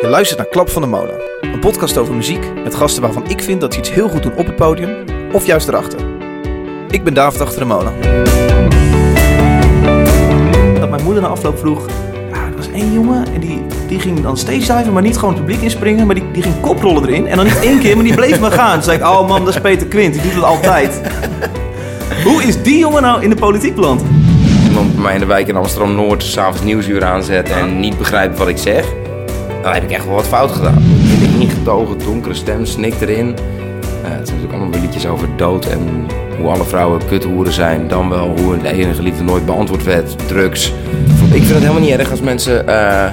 Je luistert naar Klap van de Molen, een podcast over muziek met gasten waarvan ik vind dat ze iets heel goed doen op het podium of juist erachter. Ik ben David achter de molen. Dat mijn moeder na afloop vroeg, ja, er was één jongen en die, die ging dan steeds diven, maar niet gewoon het publiek inspringen, maar die, die ging koprollen erin. En dan niet één keer, maar die bleef maar gaan. Toen zei ik, oh man, dat is Peter Quint, die doet het altijd. Hoe is die jongen nou in de politiek beland? iemand bij mij in de wijk in Amsterdam-Noord s'avonds nieuwsuur aanzet en niet begrijpt wat ik zeg, dan heb ik echt wel wat fout gedaan. In de ingetogen, donkere stem snikt erin. Eh, het zijn natuurlijk allemaal weer liedjes over dood en hoe alle vrouwen kuthoeren zijn. Dan wel hoe de enige liefde nooit beantwoord werd, drugs. Ik vind het helemaal niet erg als mensen eh,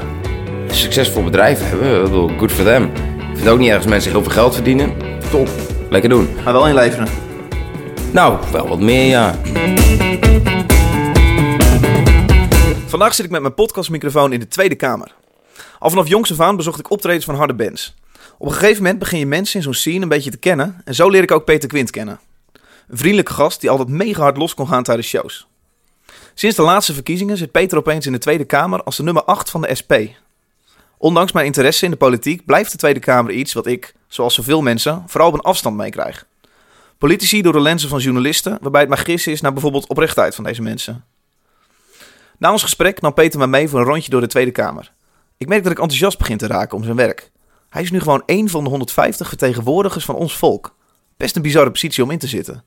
een succesvol bedrijf hebben. Ik bedoel, good for them. Ik vind het ook niet erg als mensen heel veel geld verdienen. Top, lekker doen. Maar wel inleveren. Nou, wel wat meer ja. Vandaag zit ik met mijn podcastmicrofoon in de Tweede Kamer. Al vanaf jongs af bezocht ik optredens van harde bands. Op een gegeven moment begin je mensen in zo'n scene een beetje te kennen en zo leer ik ook Peter Quint kennen. Een vriendelijke gast die altijd mega hard los kon gaan tijdens shows. Sinds de laatste verkiezingen zit Peter opeens in de Tweede Kamer als de nummer 8 van de SP. Ondanks mijn interesse in de politiek blijft de Tweede Kamer iets wat ik, zoals zoveel mensen, vooral op een afstand meekrijg. Politici door de lenzen van journalisten, waarbij het maar gissen is naar bijvoorbeeld oprechtheid van deze mensen. Na ons gesprek nam Peter me mee voor een rondje door de Tweede Kamer. Ik merk dat ik enthousiast begin te raken om zijn werk. Hij is nu gewoon één van de 150 vertegenwoordigers van ons volk. Best een bizarre positie om in te zitten.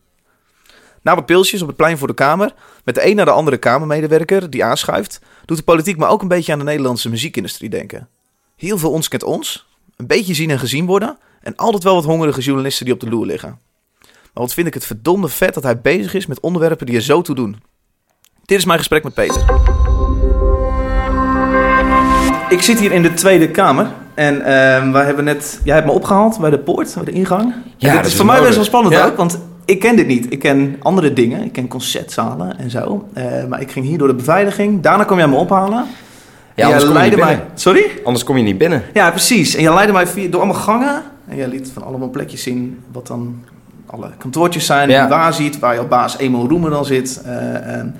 Na wat pilsjes op het plein voor de Kamer, met de een naar de andere Kamermedewerker die aanschuift, doet de politiek me ook een beetje aan de Nederlandse muziekindustrie denken. Heel veel ons kent ons, een beetje zien en gezien worden en altijd wel wat hongerige journalisten die op de loer liggen. Maar wat vind ik het verdomde vet dat hij bezig is met onderwerpen die er zo toe doen. Dit is mijn gesprek met Peter. Ik zit hier in de Tweede Kamer. En ehm wij hebben net... Jij hebt me opgehaald bij de poort, bij de ingang. Ja, En dat is voor mij best wel spannend Ja. ook, want ik ken dit niet. Ik ken andere dingen. Ik ken concertzalen en zo. Eh, maar ik ging hier door de beveiliging. Daarna kwam jij me ophalen. Ja, anders kom je niet leidde binnen. mij... Sorry? Anders kom je niet binnen. Ja, precies. En jij leidde mij via, door allemaal gangen. En jij liet van allemaal plekjes zien wat dan alle kantoortjes zijn. Ja. En waar ziet, waar jouw baas Emo Roemer dan zit. Eh, en,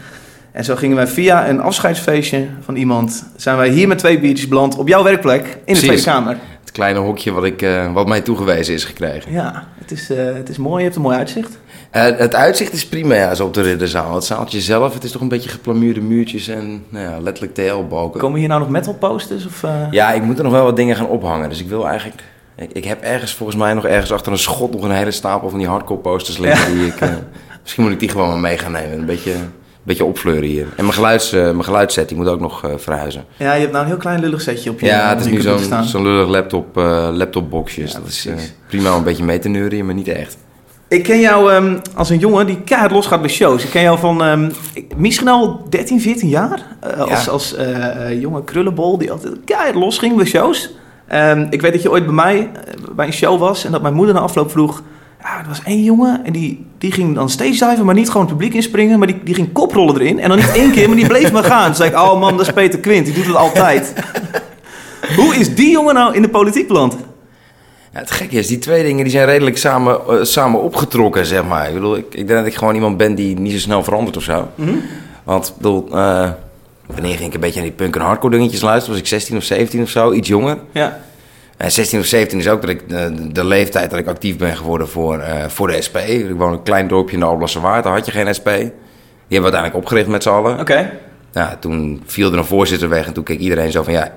en zo gingen wij via een afscheidsfeestje van iemand... zijn wij hier met twee biertjes beland op jouw werkplek in de Precies. Tweede Kamer. Het kleine hokje wat, ik, eh, wat mij toegewezen is gekregen. Ja, het is, eh, het is mooi. Je hebt een mooi uitzicht. Eh, het uitzicht is prima ja, zo op de ridderzaal. Het zaaltje zelf, het is toch een beetje geplamuurde muurtjes en nou ja, letterlijk TL-balken. Komen hier nou nog metal posters? Of? Ja, ik moet er nog wel wat dingen gaan ophangen. Dus ik wil eigenlijk... Ik, ik heb ergens volgens mij nog ergens achter een schot nog een hele stapel van die hardcore posters liggen. Die ik, misschien moet ik die gewoon maar mee gaan nemen. Een beetje, beetje opfleuren hier. En mijn, geluids, eh, mijn geluidsset die moet ook nog eh, verhuizen. ja, je hebt nou een heel klein lullig setje op je Ja, het is nu zo'n zo'n lullig laptop, eh laptopboxje. Ja, dat is prima om een beetje mee te neurien, maar niet echt. Ik ken jou ehm, als een jongen die keihard losgaat bij shows. Ik ken jou van ik- misschien al 13, 14 jaar. als Ja. als eh, jonge krullenbol die altijd keihard losging bij shows. Ehm, ik weet dat je ooit bij mij bij een show was en dat mijn moeder na afloop vroeg... Ja, er was één jongen en die, die ging dan steeds diven, maar niet gewoon het publiek inspringen. Maar die, die ging koprollen erin. En dan niet één keer, maar die bleef maar gaan. Toen zei ik, oh man, dat is Peter Quint, die doet het altijd. Hoe is die jongen nou in de politiek beland? Ja, het gekke is, die twee dingen die zijn redelijk samen, eh, samen opgetrokken, zeg maar. Ik bedoel, ik, ik denk dat ik gewoon iemand ben die niet zo snel verandert of zo. Want, ik bedoel, eh, wanneer ging ik een beetje aan die punk en hardcore dingetjes luisteren? Was ik 16 of 17 of zo, iets jonger. Ja, En 16 of 17 is ook dat ik, eh, de, de leeftijd dat ik actief ben geworden voor, eh, voor de SP. Ik woon in een klein dorpje in de Alblasse Waard, daar had je geen SP. Die hebben we uiteindelijk opgericht met z'n allen. oké. Ja, toen viel er een voorzitter weg en toen keek iedereen zo van... ja,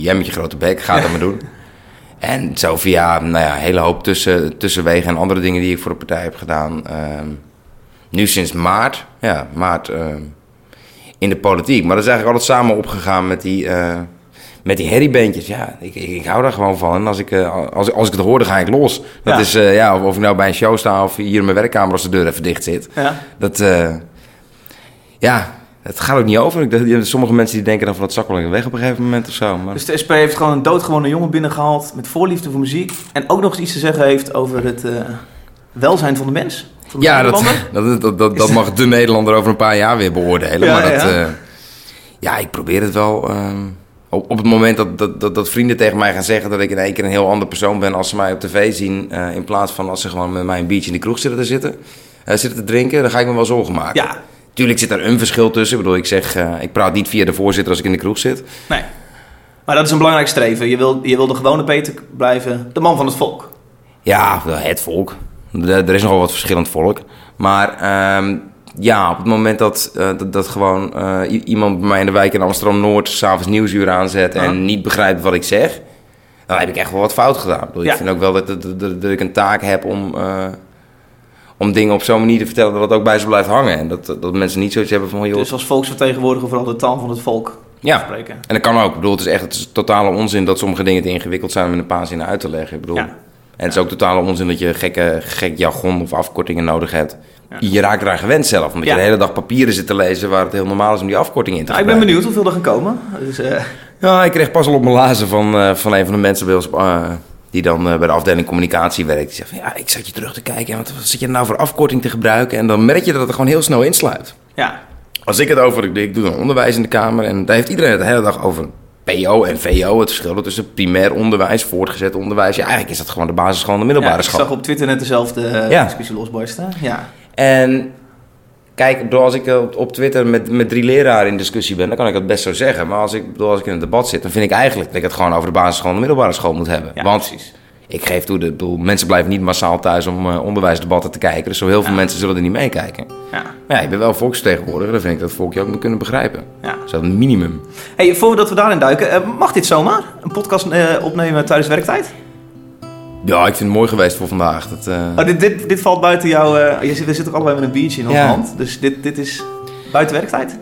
jij met je grote bek, ga dat maar doen. En zo via nou ja, een hele hoop tussen, tussenwegen en andere dingen die ik voor de partij heb gedaan. ehm, nu sinds maart, ja, maart ehm, in de politiek. Maar dat is eigenlijk altijd samen opgegaan met die, eh met die herriebeentjes. Ja, ik, ik, hou daar gewoon van. En als ik, eh, als, als ik het hoor, dan ga ik los. Dat Ja. is, eh, ja, of, ik nou bij een show sta of hier in mijn werkkamer als de deur even dicht zit. Ja. Dat, eh, ja, het gaat ook niet over. Ik, sommige mensen die denken dan van dat zak wel weg op een gegeven moment of zo. Maar Dus de SP heeft gewoon een doodgewone jongen binnengehaald met voorliefde voor muziek. En ook nog eens iets te zeggen heeft over het welzijn van de mens. Van de ja, dat, dat, dat, dat, dat mag de Nederlander over een paar jaar weer beoordelen. Ja, maar dat, ja. ja. ja, ik probeer het wel. ehm, op, op het moment dat, dat, dat, dat vrienden tegen mij gaan zeggen dat ik in één keer een heel ander persoon ben als ze mij op tv zien. eh, in plaats van als ze gewoon met mij een biertje in de kroeg zitten te zitten, eh, zitten te drinken, dan ga ik me wel zorgen maken. Ja, Tuurlijk zit daar een verschil tussen. Ik bedoel, ik zeg, eh, ik praat niet via de voorzitter als ik in de kroeg zit. nee. Maar dat is een belangrijk streven. Je wil, je wil de gewone Peter blijven, de man van het volk. Ja, het volk. Er er is nogal wat verschillend volk. Maar ehm, ja, op het moment dat, eh, dat, dat gewoon eh, iemand bij mij in de wijk in Amsterdam-Noord... s'avonds nieuwsuur aanzet en niet begrijpt wat ik zeg... dan heb ik echt wel wat fout gedaan. Ik, Ja. vind ook wel dat, dat, dat, dat ik een taak heb om... eh, om dingen op zo'n manier te vertellen dat het ook bij ze blijft hangen. En dat, dat mensen niet zoiets hebben van... Joh, Dus als volksvertegenwoordiger vooral de taal van het volk ja, spreken. en dat kan ook. Ik bedoel, het is echt het is totale onzin dat sommige dingen te ingewikkeld zijn om in een paar zinnen uit te leggen. Ik bedoel, Ja. En het is ook totale onzin dat je gekke, gek jargon of afkortingen nodig hebt. Je raakt eraan gewend zelf, omdat je de hele dag papieren zit te lezen waar het heel normaal is om die afkorting in te Nou, ik ben gebruiken. benieuwd hoeveel er gaan komen. Dus, eh, Ja, ik kreeg pas al op mijn lazen van, eh, van een van de mensen bij ons, eh, die dan bij de afdeling communicatie werkt. Die zegt van, ja, ik zat je terug te kijken en wat, zit je nou voor afkorting te gebruiken? En dan merk je dat het er gewoon heel snel insluit. ja. Als ik het over, ik, ik doe dan onderwijs in de Kamer en daar heeft iedereen het de hele dag over PO en VO, het verschil tussen primair onderwijs, voortgezet onderwijs. Ja, eigenlijk is dat gewoon de basisschool en de middelbare Ja, ik school. zag op Twitter net dezelfde Ja. discussie losbarsten. Ja. En kijk, bedoel, als ik op, Twitter met, met drie leraren in discussie ben, dan kan ik dat best zo zeggen. Maar als ik, bedoel, als ik in een debat zit, dan vind ik eigenlijk dat ik het gewoon over de basisschool en de middelbare school moet hebben. Ja, Want ik geef toe, de, bedoel, mensen blijven niet massaal thuis om eh, onderwijsdebatten te kijken. Dus zo heel veel Ja. mensen zullen er niet meekijken. Ja. Maar ja, ik ben wel volksvertegenwoordiger, dan vind ik dat het volk je ook moet kunnen begrijpen. ja. Dat is een minimum. Hey, voordat we daarin duiken, eh, mag dit zomaar? Een podcast eh, opnemen tijdens werktijd? Ja, ik vind het mooi geweest voor vandaag. Dat, eh, Oh, dit, dit, dit valt buiten jouw... eh, je zit, we zitten ook allebei met een biertje in onze Ja. hand. Dus dit, dit is buiten werktijd?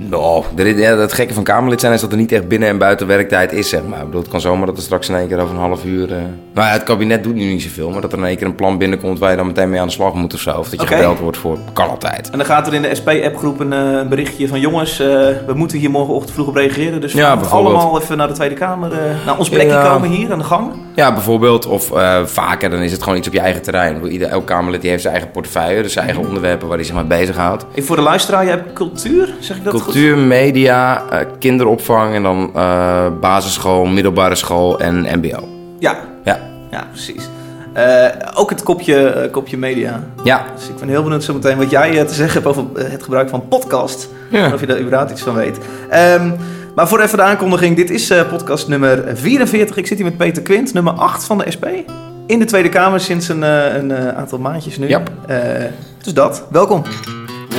Nou, ja, het gekke van Kamerlid zijn is dat er niet echt binnen- en buiten werktijd is, zeg maar. Ik bedoel, het kan zomaar dat er straks in één keer over een half uur... eh, Nou ja, het kabinet doet nu niet zoveel, maar dat er in één keer een plan binnenkomt waar je dan meteen mee aan de slag moet of zo. Of dat je Oké. gebeld wordt voor... Kan altijd. En dan gaat er in de SP-appgroep een eh, berichtje van... jongens, eh, we moeten hier morgenochtend vroeg op reageren. Dus we Ja, allemaal even naar de Tweede Kamer... naar ons plekje Ja. komen hier aan de gang. Ja, bijvoorbeeld. Of vaker, dan is het gewoon iets op je eigen terrein. Ieder, elk Kamerlid die heeft zijn eigen portefeuille, dus zijn eigen onderwerpen waar hij zich mee bezighoudt. Hey, voor de luisteraar, je hebt cultuur, zeg ik dat goed? Cultuur, media, eh, kinderopvang en dan eh, basisschool, middelbare school en mbo. Ja, Ja. ja precies. Eh, ook het kopje, kopje media. Ja. Dus ik ben heel benieuwd zometeen wat jij te zeggen hebt over het gebruik van podcast. Ja. En of je daar überhaupt iets van weet. Ehm, maar voor even de aankondiging. Dit is podcast nummer 44. Ik zit hier met Peter Quint, nummer 8 van de SP. In de Tweede Kamer sinds een, een aantal maandjes nu. Eh, dus dat. Welkom.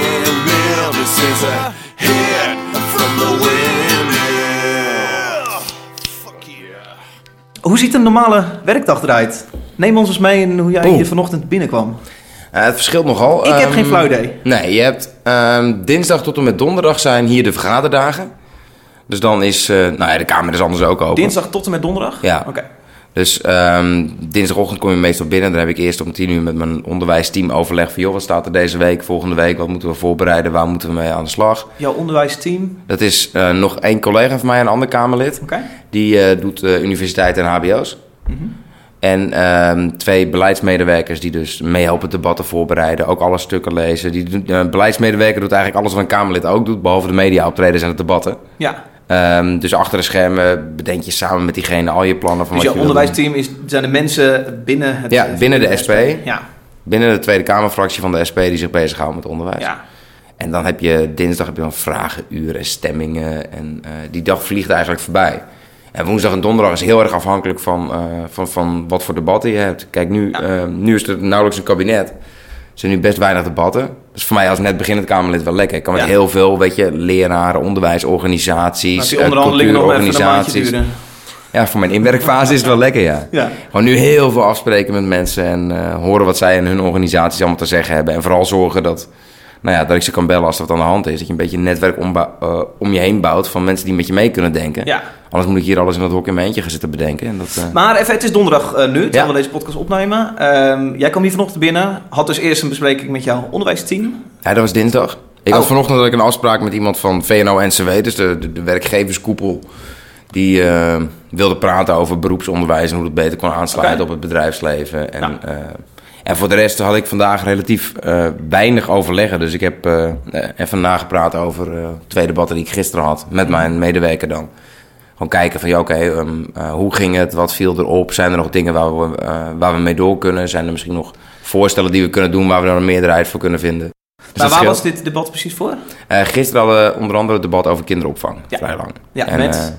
Windmill. This is a hit from the Windmill. Fuck yeah. Hoe ziet een normale werkdag eruit? Neem ons eens mee in hoe jij Oeh. hier vanochtend binnenkwam. Eh, het verschilt nogal. Ik heb Ehm, geen flauw idee. Nee, je hebt ehm, dinsdag tot en met donderdag zijn hier de vergaderdagen. Dus dan is, eh, nou ja, de kamer is anders ook open. Dinsdag tot en met donderdag? Ja. Oké. Dus ehm, dinsdagochtend kom je meestal binnen. Dan heb ik eerst om tien uur met mijn onderwijsteam overleg van... joh, wat staat er deze week, volgende week? Wat moeten we voorbereiden? Waar moeten we mee aan de slag? Jouw onderwijsteam. Dat is eh, nog één collega van mij, een ander Kamerlid. Oké. Die eh, doet eh, universiteit en hbo's. En ehm, twee beleidsmedewerkers die dus meehelpen debatten voorbereiden. Ook alle stukken lezen. Die eh, beleidsmedewerker doet eigenlijk alles wat een Kamerlid ook doet. Behalve de media-optredens en de debatten. Ja. Ehm, dus achter de schermen bedenk je samen met diegene al je plannen van Dus wat je onderwijsteam is, zijn de mensen binnen het... Ja, binnen de SP. Ja. Binnen de Tweede Kamerfractie van de SP die zich bezighoudt met onderwijs. ja. En dan heb je dinsdag heb je dan vragenuren en stemmingen. En eh, die dag vliegt eigenlijk voorbij. En woensdag en donderdag is heel erg afhankelijk van, eh, van, van wat voor debatten je hebt. Kijk, nu, eh, nu is er nauwelijks een kabinet. Zijn nu best weinig debatten. Dus voor mij als net beginnend Kamerlid wel lekker. Ik kan met Ja. heel veel, weet je, leraren, onderwijsorganisaties, cultuurorganisaties. Ja, voor mijn inwerkfase is het wel lekker, ja. Ja. Gewoon nu heel veel afspreken met mensen en eh, horen wat zij en hun organisaties allemaal te zeggen hebben. En vooral zorgen dat, nou ja, dat ik ze kan bellen als er wat aan de hand is. Dat je een beetje een netwerk ombou- eh, om je heen bouwt van mensen die met je mee kunnen denken. Ja. Anders moet ik hier alles in dat hok in mijn eentje gaan zitten bedenken. En dat, eh, Maar even, het is donderdag eh, nu, terwijl Ja. we deze podcast opnemen. Ehm, jij kwam hier vanochtend binnen. Had dus eerst een bespreking met jouw onderwijsteam. ja, dat was dinsdag. Ik Oh. had vanochtend had ik een afspraak met iemand van VNO-NCW, dus de, de, de werkgeverskoepel Die eh, wilde praten over beroepsonderwijs en hoe het beter kon aansluiten op het bedrijfsleven. En, eh, en voor de rest had ik vandaag relatief eh, weinig overleggen. Dus ik heb eh, eh, even nagepraat over eh, twee debatten die ik gisteren had met mijn medewerker dan. Gewoon kijken van ja, oké, ehm, eh, hoe ging het? Wat viel erop? Zijn er nog dingen waar we, eh, waar we mee door kunnen? Zijn er misschien nog voorstellen die we kunnen doen waar we dan een meerderheid voor kunnen vinden? Dus maar waar scheelt. was dit debat precies voor? Eh, gisteren hadden we onder andere het debat over kinderopvang. Ja. Vrij lang. Ja, en, met?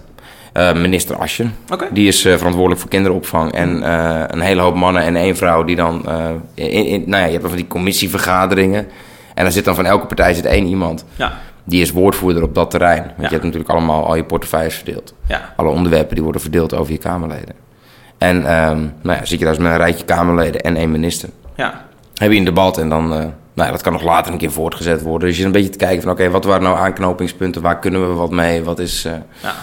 minister Asje. Die is verantwoordelijk voor kinderopvang. En eh, een hele hoop mannen en één vrouw die dan... in, in- nou ja, je hebt dan van die commissievergaderingen. En dan zit dan van elke partij zit één iemand. Ja, Die is woordvoerder op dat terrein. Want Ja. je hebt natuurlijk allemaal al je portefeuilles verdeeld. ja. Alle onderwerpen die worden verdeeld over je Kamerleden. En ehm, nou ja, zit je daar dus met een rijtje Kamerleden en één minister ja. heb je een debat en dan, eh, nou ja, dat kan nog later een keer voortgezet worden. Dus je zit een beetje te kijken van, oké, wat waren nou aanknopingspunten? Waar kunnen we wat mee? Wat is, eh, ja.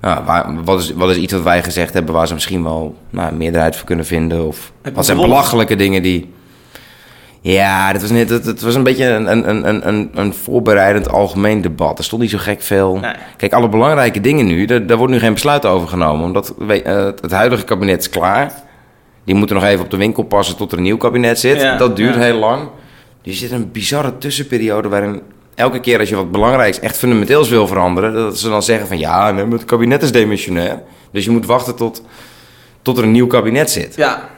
nou, waar, wat is, wat is iets wat wij gezegd hebben waar ze misschien wel nou, een meerderheid voor kunnen vinden? Of wat zijn belachelijke dingen die... Ja, dat was, net, was een beetje een, een, een, een, een voorbereidend algemeen debat. Er stond niet zo gek veel. Nee. Kijk, alle belangrijke dingen nu, daar, daar wordt nu geen besluit over genomen. Omdat we- eh, het huidige kabinet is klaar. Die moeten nog even op de winkel passen tot er een nieuw kabinet zit. Ja, dat duurt ja. heel lang. Dus je zit in een bizarre tussenperiode waarin elke keer als je wat belangrijks, echt fundamenteels wil veranderen, dat ze dan zeggen van ja, het kabinet is demissionair. Dus je moet wachten tot, tot er een nieuw kabinet zit. Ja,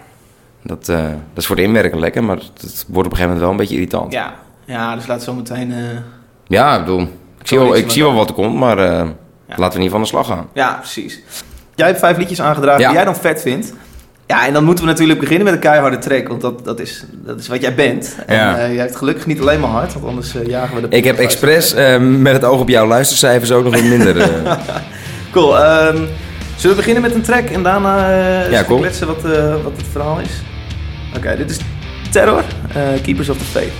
Dat, eh, dat is voor het inwerken lekker, maar het wordt op een gegeven moment wel een beetje irritant. ja. Ja, dus laat zo meteen... eh, Ja, ik bedoel, ik zie wel, ik zie wel wat er komt, maar eh, laten we niet van de slag gaan. Ja, precies. Jij hebt vijf liedjes aangedragen Ja. die jij dan vet vindt. Ja, en dan moeten we natuurlijk beginnen met een keiharde track, want dat, dat, is, dat is wat jij bent. En Ja. jij hebt gelukkig niet alleen maar hard, want anders jagen we de... Ik heb expres met het oog op jouw luistercijfers ook nog wat minder. Cool. ehm, zullen we beginnen met een track en daarna Ja, eens cool. kletsen wat, wat het verhaal is? Oké, dit is Terror, eh, Keepers of the Faith.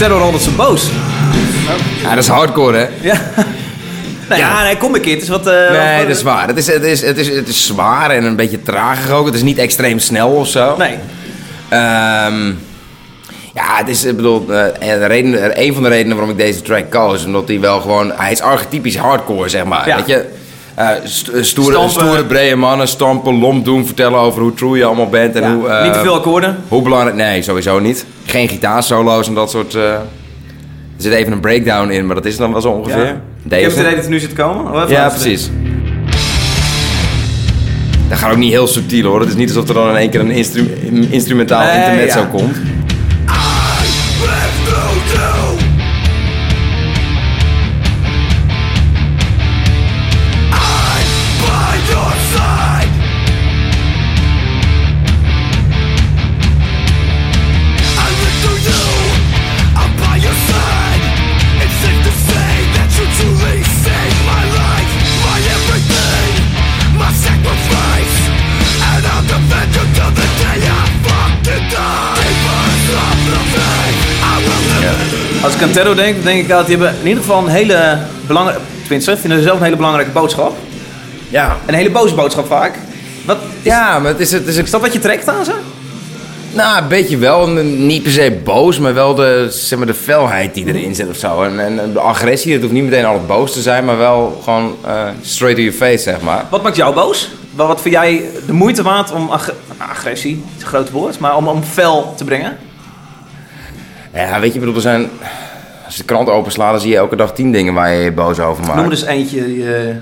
Terror zo boos. ja, dat is hardcore, hè? Ja. Nou ja, nee, kom een keer. Het is wat... eh, Nee, wat- dat is waar. Het is, het, is, het, is, het is zwaar en een beetje trager ook. Het is niet extreem snel of zo. Nee. Ehm, ja, het is, ik bedoel, eh, de reden, een van de redenen waarom ik deze track koos, is omdat hij wel gewoon, hij is archetypisch hardcore, zeg maar. Ja. Weet je? Eh, st- stoere, stoere, brede mannen, stampen, lomp doen, vertellen over hoe true je allemaal bent. En Ja, hoe, eh, niet te veel akkoorden. Hoe belangrijk, nee, sowieso niet. Geen gitaarsolo's en dat soort. eh, er zit even een breakdown in, maar dat is dan wel zo ongeveer. Ja. Ik heb het dat het nu zit te komen. Ja, precies. Dat gaat ook niet heel subtiel hoor. Het is niet alsof er dan in één keer een instru instrumentaal intermezzo komt. Ik denk, dan denk ik dat die hebben in ieder geval een hele belangrijke... Tenminste, vinden ze zelf een hele belangrijke boodschap. Ja. Een hele boze boodschap vaak. Wat, Ja, maar het is, het is is dat wat je trekt aan ze? nou, een beetje wel, niet per se boos, maar wel de, zeg maar, de felheid die erin zit of zo. En, en de agressie, het hoeft niet meteen altijd boos te zijn, maar wel gewoon eh, straight to your face, zeg maar. Wat maakt jou boos? Wat wat vind jij de moeite waard om ag- agressie, het is een groot woord, maar om, om fel te brengen? Ja, weet je, ik bedoel, er zijn... Als je de krant openslaat, dan zie je elke dag tien dingen waar je je boos over maakt. Noem er eens eentje die je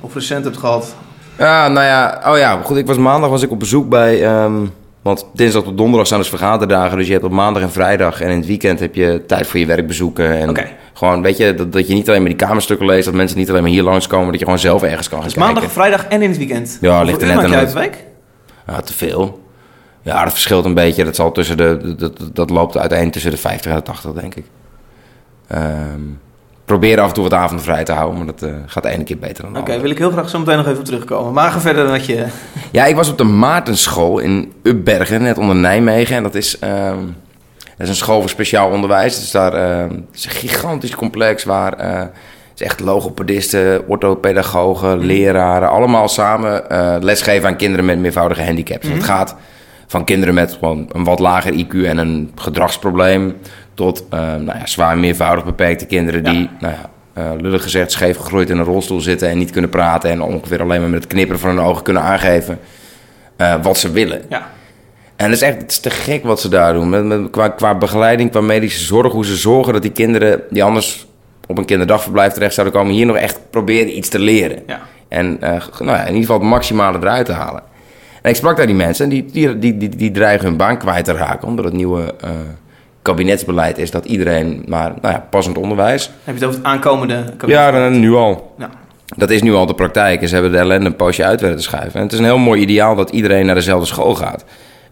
of recent hebt gehad. Ja, nou ja, oh ja, goed. Ik was maandag was ik op bezoek bij, ehm, Want dinsdag tot donderdag zijn dus vergaderdagen. Dus je hebt op maandag en vrijdag en in het weekend heb je tijd voor je werkbezoeken. En gewoon, weet je, dat, dat je niet alleen maar die kamerstukken leest. Dat mensen niet alleen maar hier langskomen. Dat je gewoon zelf ergens kan gaan Dus kijken. maandag, vrijdag en in het weekend. Ja, Hoeveel ligt er net aan week? Ja, te veel. Ja, dat verschilt een beetje. Dat, zal tussen de, dat, dat loopt uiteen tussen de 50 en de 80, denk ik. Ehm probeer af en toe wat avonden vrij te houden, maar dat eh, gaat de ene keer beter dan de Oké, wil ik heel graag zo meteen nog even op terugkomen. Maar ga verder dan dat je... Ja, ik was op de Maartenschool in Ubbergen, net onder Nijmegen. En dat is, ehm, dat is een school voor speciaal onderwijs. Het is daar ehm, het is een gigantisch complex waar... eh, het is echt logopedisten, orthopedagogen, leraren... allemaal samen eh, lesgeven aan kinderen met meervoudige handicaps. Het gaat van kinderen met gewoon een wat lager IQ en een gedragsprobleem... tot eh, nou ja, zwaar meervoudig beperkte kinderen die... Nou ja, eh, lullig gezegd scheef gegroeid in een rolstoel zitten... en niet kunnen praten en ongeveer alleen maar met het knipperen van hun ogen kunnen aangeven... eh, wat ze willen. Ja. En het is echt het is te gek wat ze daar doen. Met, met, qua, qua begeleiding, qua medische zorg. Hoe ze zorgen dat die kinderen die anders op een kinderdagverblijf terecht zouden komen... hier nog echt proberen iets te leren. Ja. En nou ja, in ieder geval het maximale eruit te halen. En ik sprak daar die mensen en die, die, die, die, die dreigen hun baan kwijt te raken. Omdat het nieuwe kabinetsbeleid is dat iedereen maar nou ja, passend onderwijs... Heb je het over het aankomende... Ja, dan- nu al. Ja. Dat is nu al de praktijk. En ze hebben de ellende een poosje uit willen te schuiven. En het is een heel mooi ideaal dat iedereen naar dezelfde school gaat.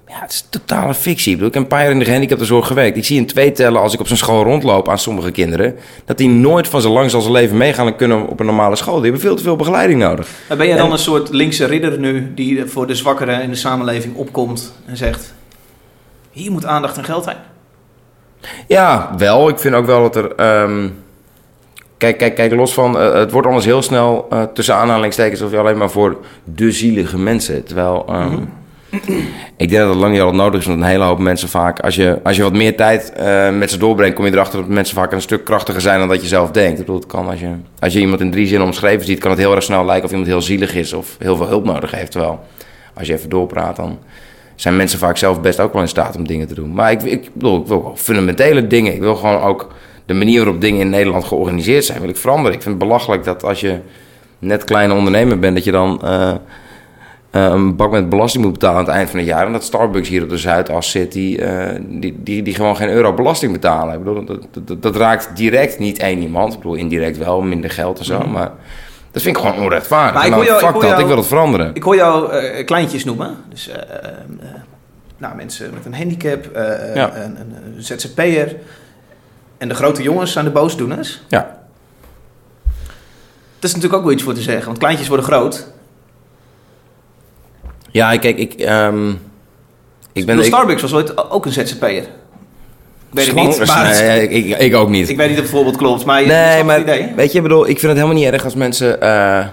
Ja, het is totale fictie. Ik, bedoel, ik heb een paar jaar in de gehandicaptenzorg gewerkt. Ik zie in twee tellen als ik op zo'n school rondloop aan sommige kinderen... dat die nooit van zo lang als zijn leven meegaan en kunnen op een normale school. Die hebben veel te veel begeleiding nodig. Maar ben jij dan En- een soort linkse ridder nu... die voor de zwakkeren in de samenleving opkomt en zegt... hier moet aandacht en geld heen? Ja, wel. Ik vind ook wel dat er... ehm, Kijk, kijk, kijk, los van... eh, het wordt anders heel snel eh, tussen aanhalingstekens... of je alleen maar voor de zielige mensen. Terwijl... ehm, Ik denk dat het lang niet altijd nodig is, want een hele hoop mensen vaak... Als je, als je wat meer tijd eh, met ze doorbrengt... kom je erachter dat mensen vaak een stuk krachtiger zijn... dan dat je zelf denkt. Ik bedoel, het kan als je, als je iemand in drie zinnen omschreven ziet... kan het heel erg snel lijken of iemand heel zielig is... of heel veel hulp nodig heeft. Terwijl, als je even doorpraat, dan zijn mensen vaak zelf best ook wel in staat om dingen te doen. Maar ik, ik bedoel, ik wil gewoon fundamentele dingen. Ik wil gewoon ook de manier waarop dingen in Nederland georganiseerd zijn... wil ik veranderen. Ik vind het belachelijk dat als je net kleine ondernemer bent... dat je dan... eh, eh, een bak met belasting moet betalen aan het eind van het jaar. En dat Starbucks hier op de Zuidas zit, die, eh, die, die, die gewoon geen euro belasting betalen. Ik bedoel, dat, dat, raakt direct niet één iemand. Ik bedoel, indirect wel, minder geld en zo. Maar dat vind ik gewoon onrechtvaardig. Maar ik jou- ik fuck hoor dat, jou- ik wil het veranderen. Ik hoor jou eh, kleintjes noemen. Dus eh, eh, nou, mensen met een handicap, eh, Ja. een, een, een ZZP'er. En de grote jongens zijn de boosdoeners. Ja. Dat is natuurlijk ook wel iets voor te zeggen. Want kleintjes worden groot. Ja, kijk, ik... ehm, ik ben... Ik, ik, Starbucks was ooit ook een ZZP'er. Ik weet het niet, Schoonkers? maar Nee, ik, ik, ik ook niet. ik weet niet of het voorbeeld klopt. Maar je nee, maar het idee. weet je, ik bedoel, ik vind het helemaal niet erg als mensen eh,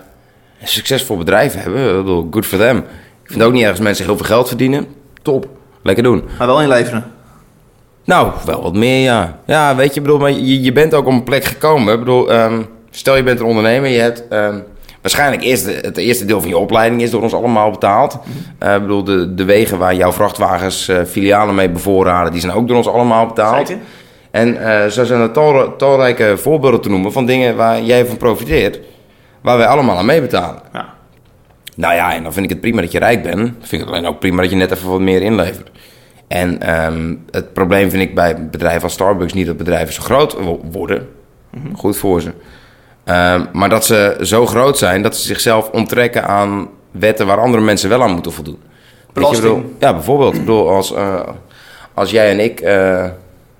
een succesvol bedrijf hebben. Ik bedoel, good for them. Ik vind het ook niet erg als mensen heel veel geld verdienen. Top, lekker doen. Maar wel inleveren. Nou, wel wat meer, ja. Ja, weet je, ik bedoel, maar je, je bent ook op een plek gekomen. Ik bedoel, ehm, stel je bent een ondernemer, je hebt ehm, waarschijnlijk eerst de- het eerste deel van je opleiding is door ons allemaal betaald. Eh, ik bedoel, de, de wegen waar jouw vrachtwagens eh, filialen mee bevoorraden, die zijn ook door ons allemaal betaald. Zeker. En eh, zo zijn er tal- talrijke voorbeelden te noemen van dingen waar jij van profiteert, waar wij allemaal aan meebetalen. Ja. Nou ja, en dan vind ik het prima dat je rijk bent. Vind ik het alleen ook prima dat je net even wat meer inlevert. En ehm, het probleem vind ik bij bedrijven als Starbucks niet dat bedrijven zo groot wo- worden. Goed voor ze. Ehm, maar dat ze zo groot zijn dat ze zichzelf onttrekken aan wetten waar andere mensen wel aan moeten voldoen. Belasting. ja, bijvoorbeeld. Ik bedoel, als, eh, als jij en ik eh,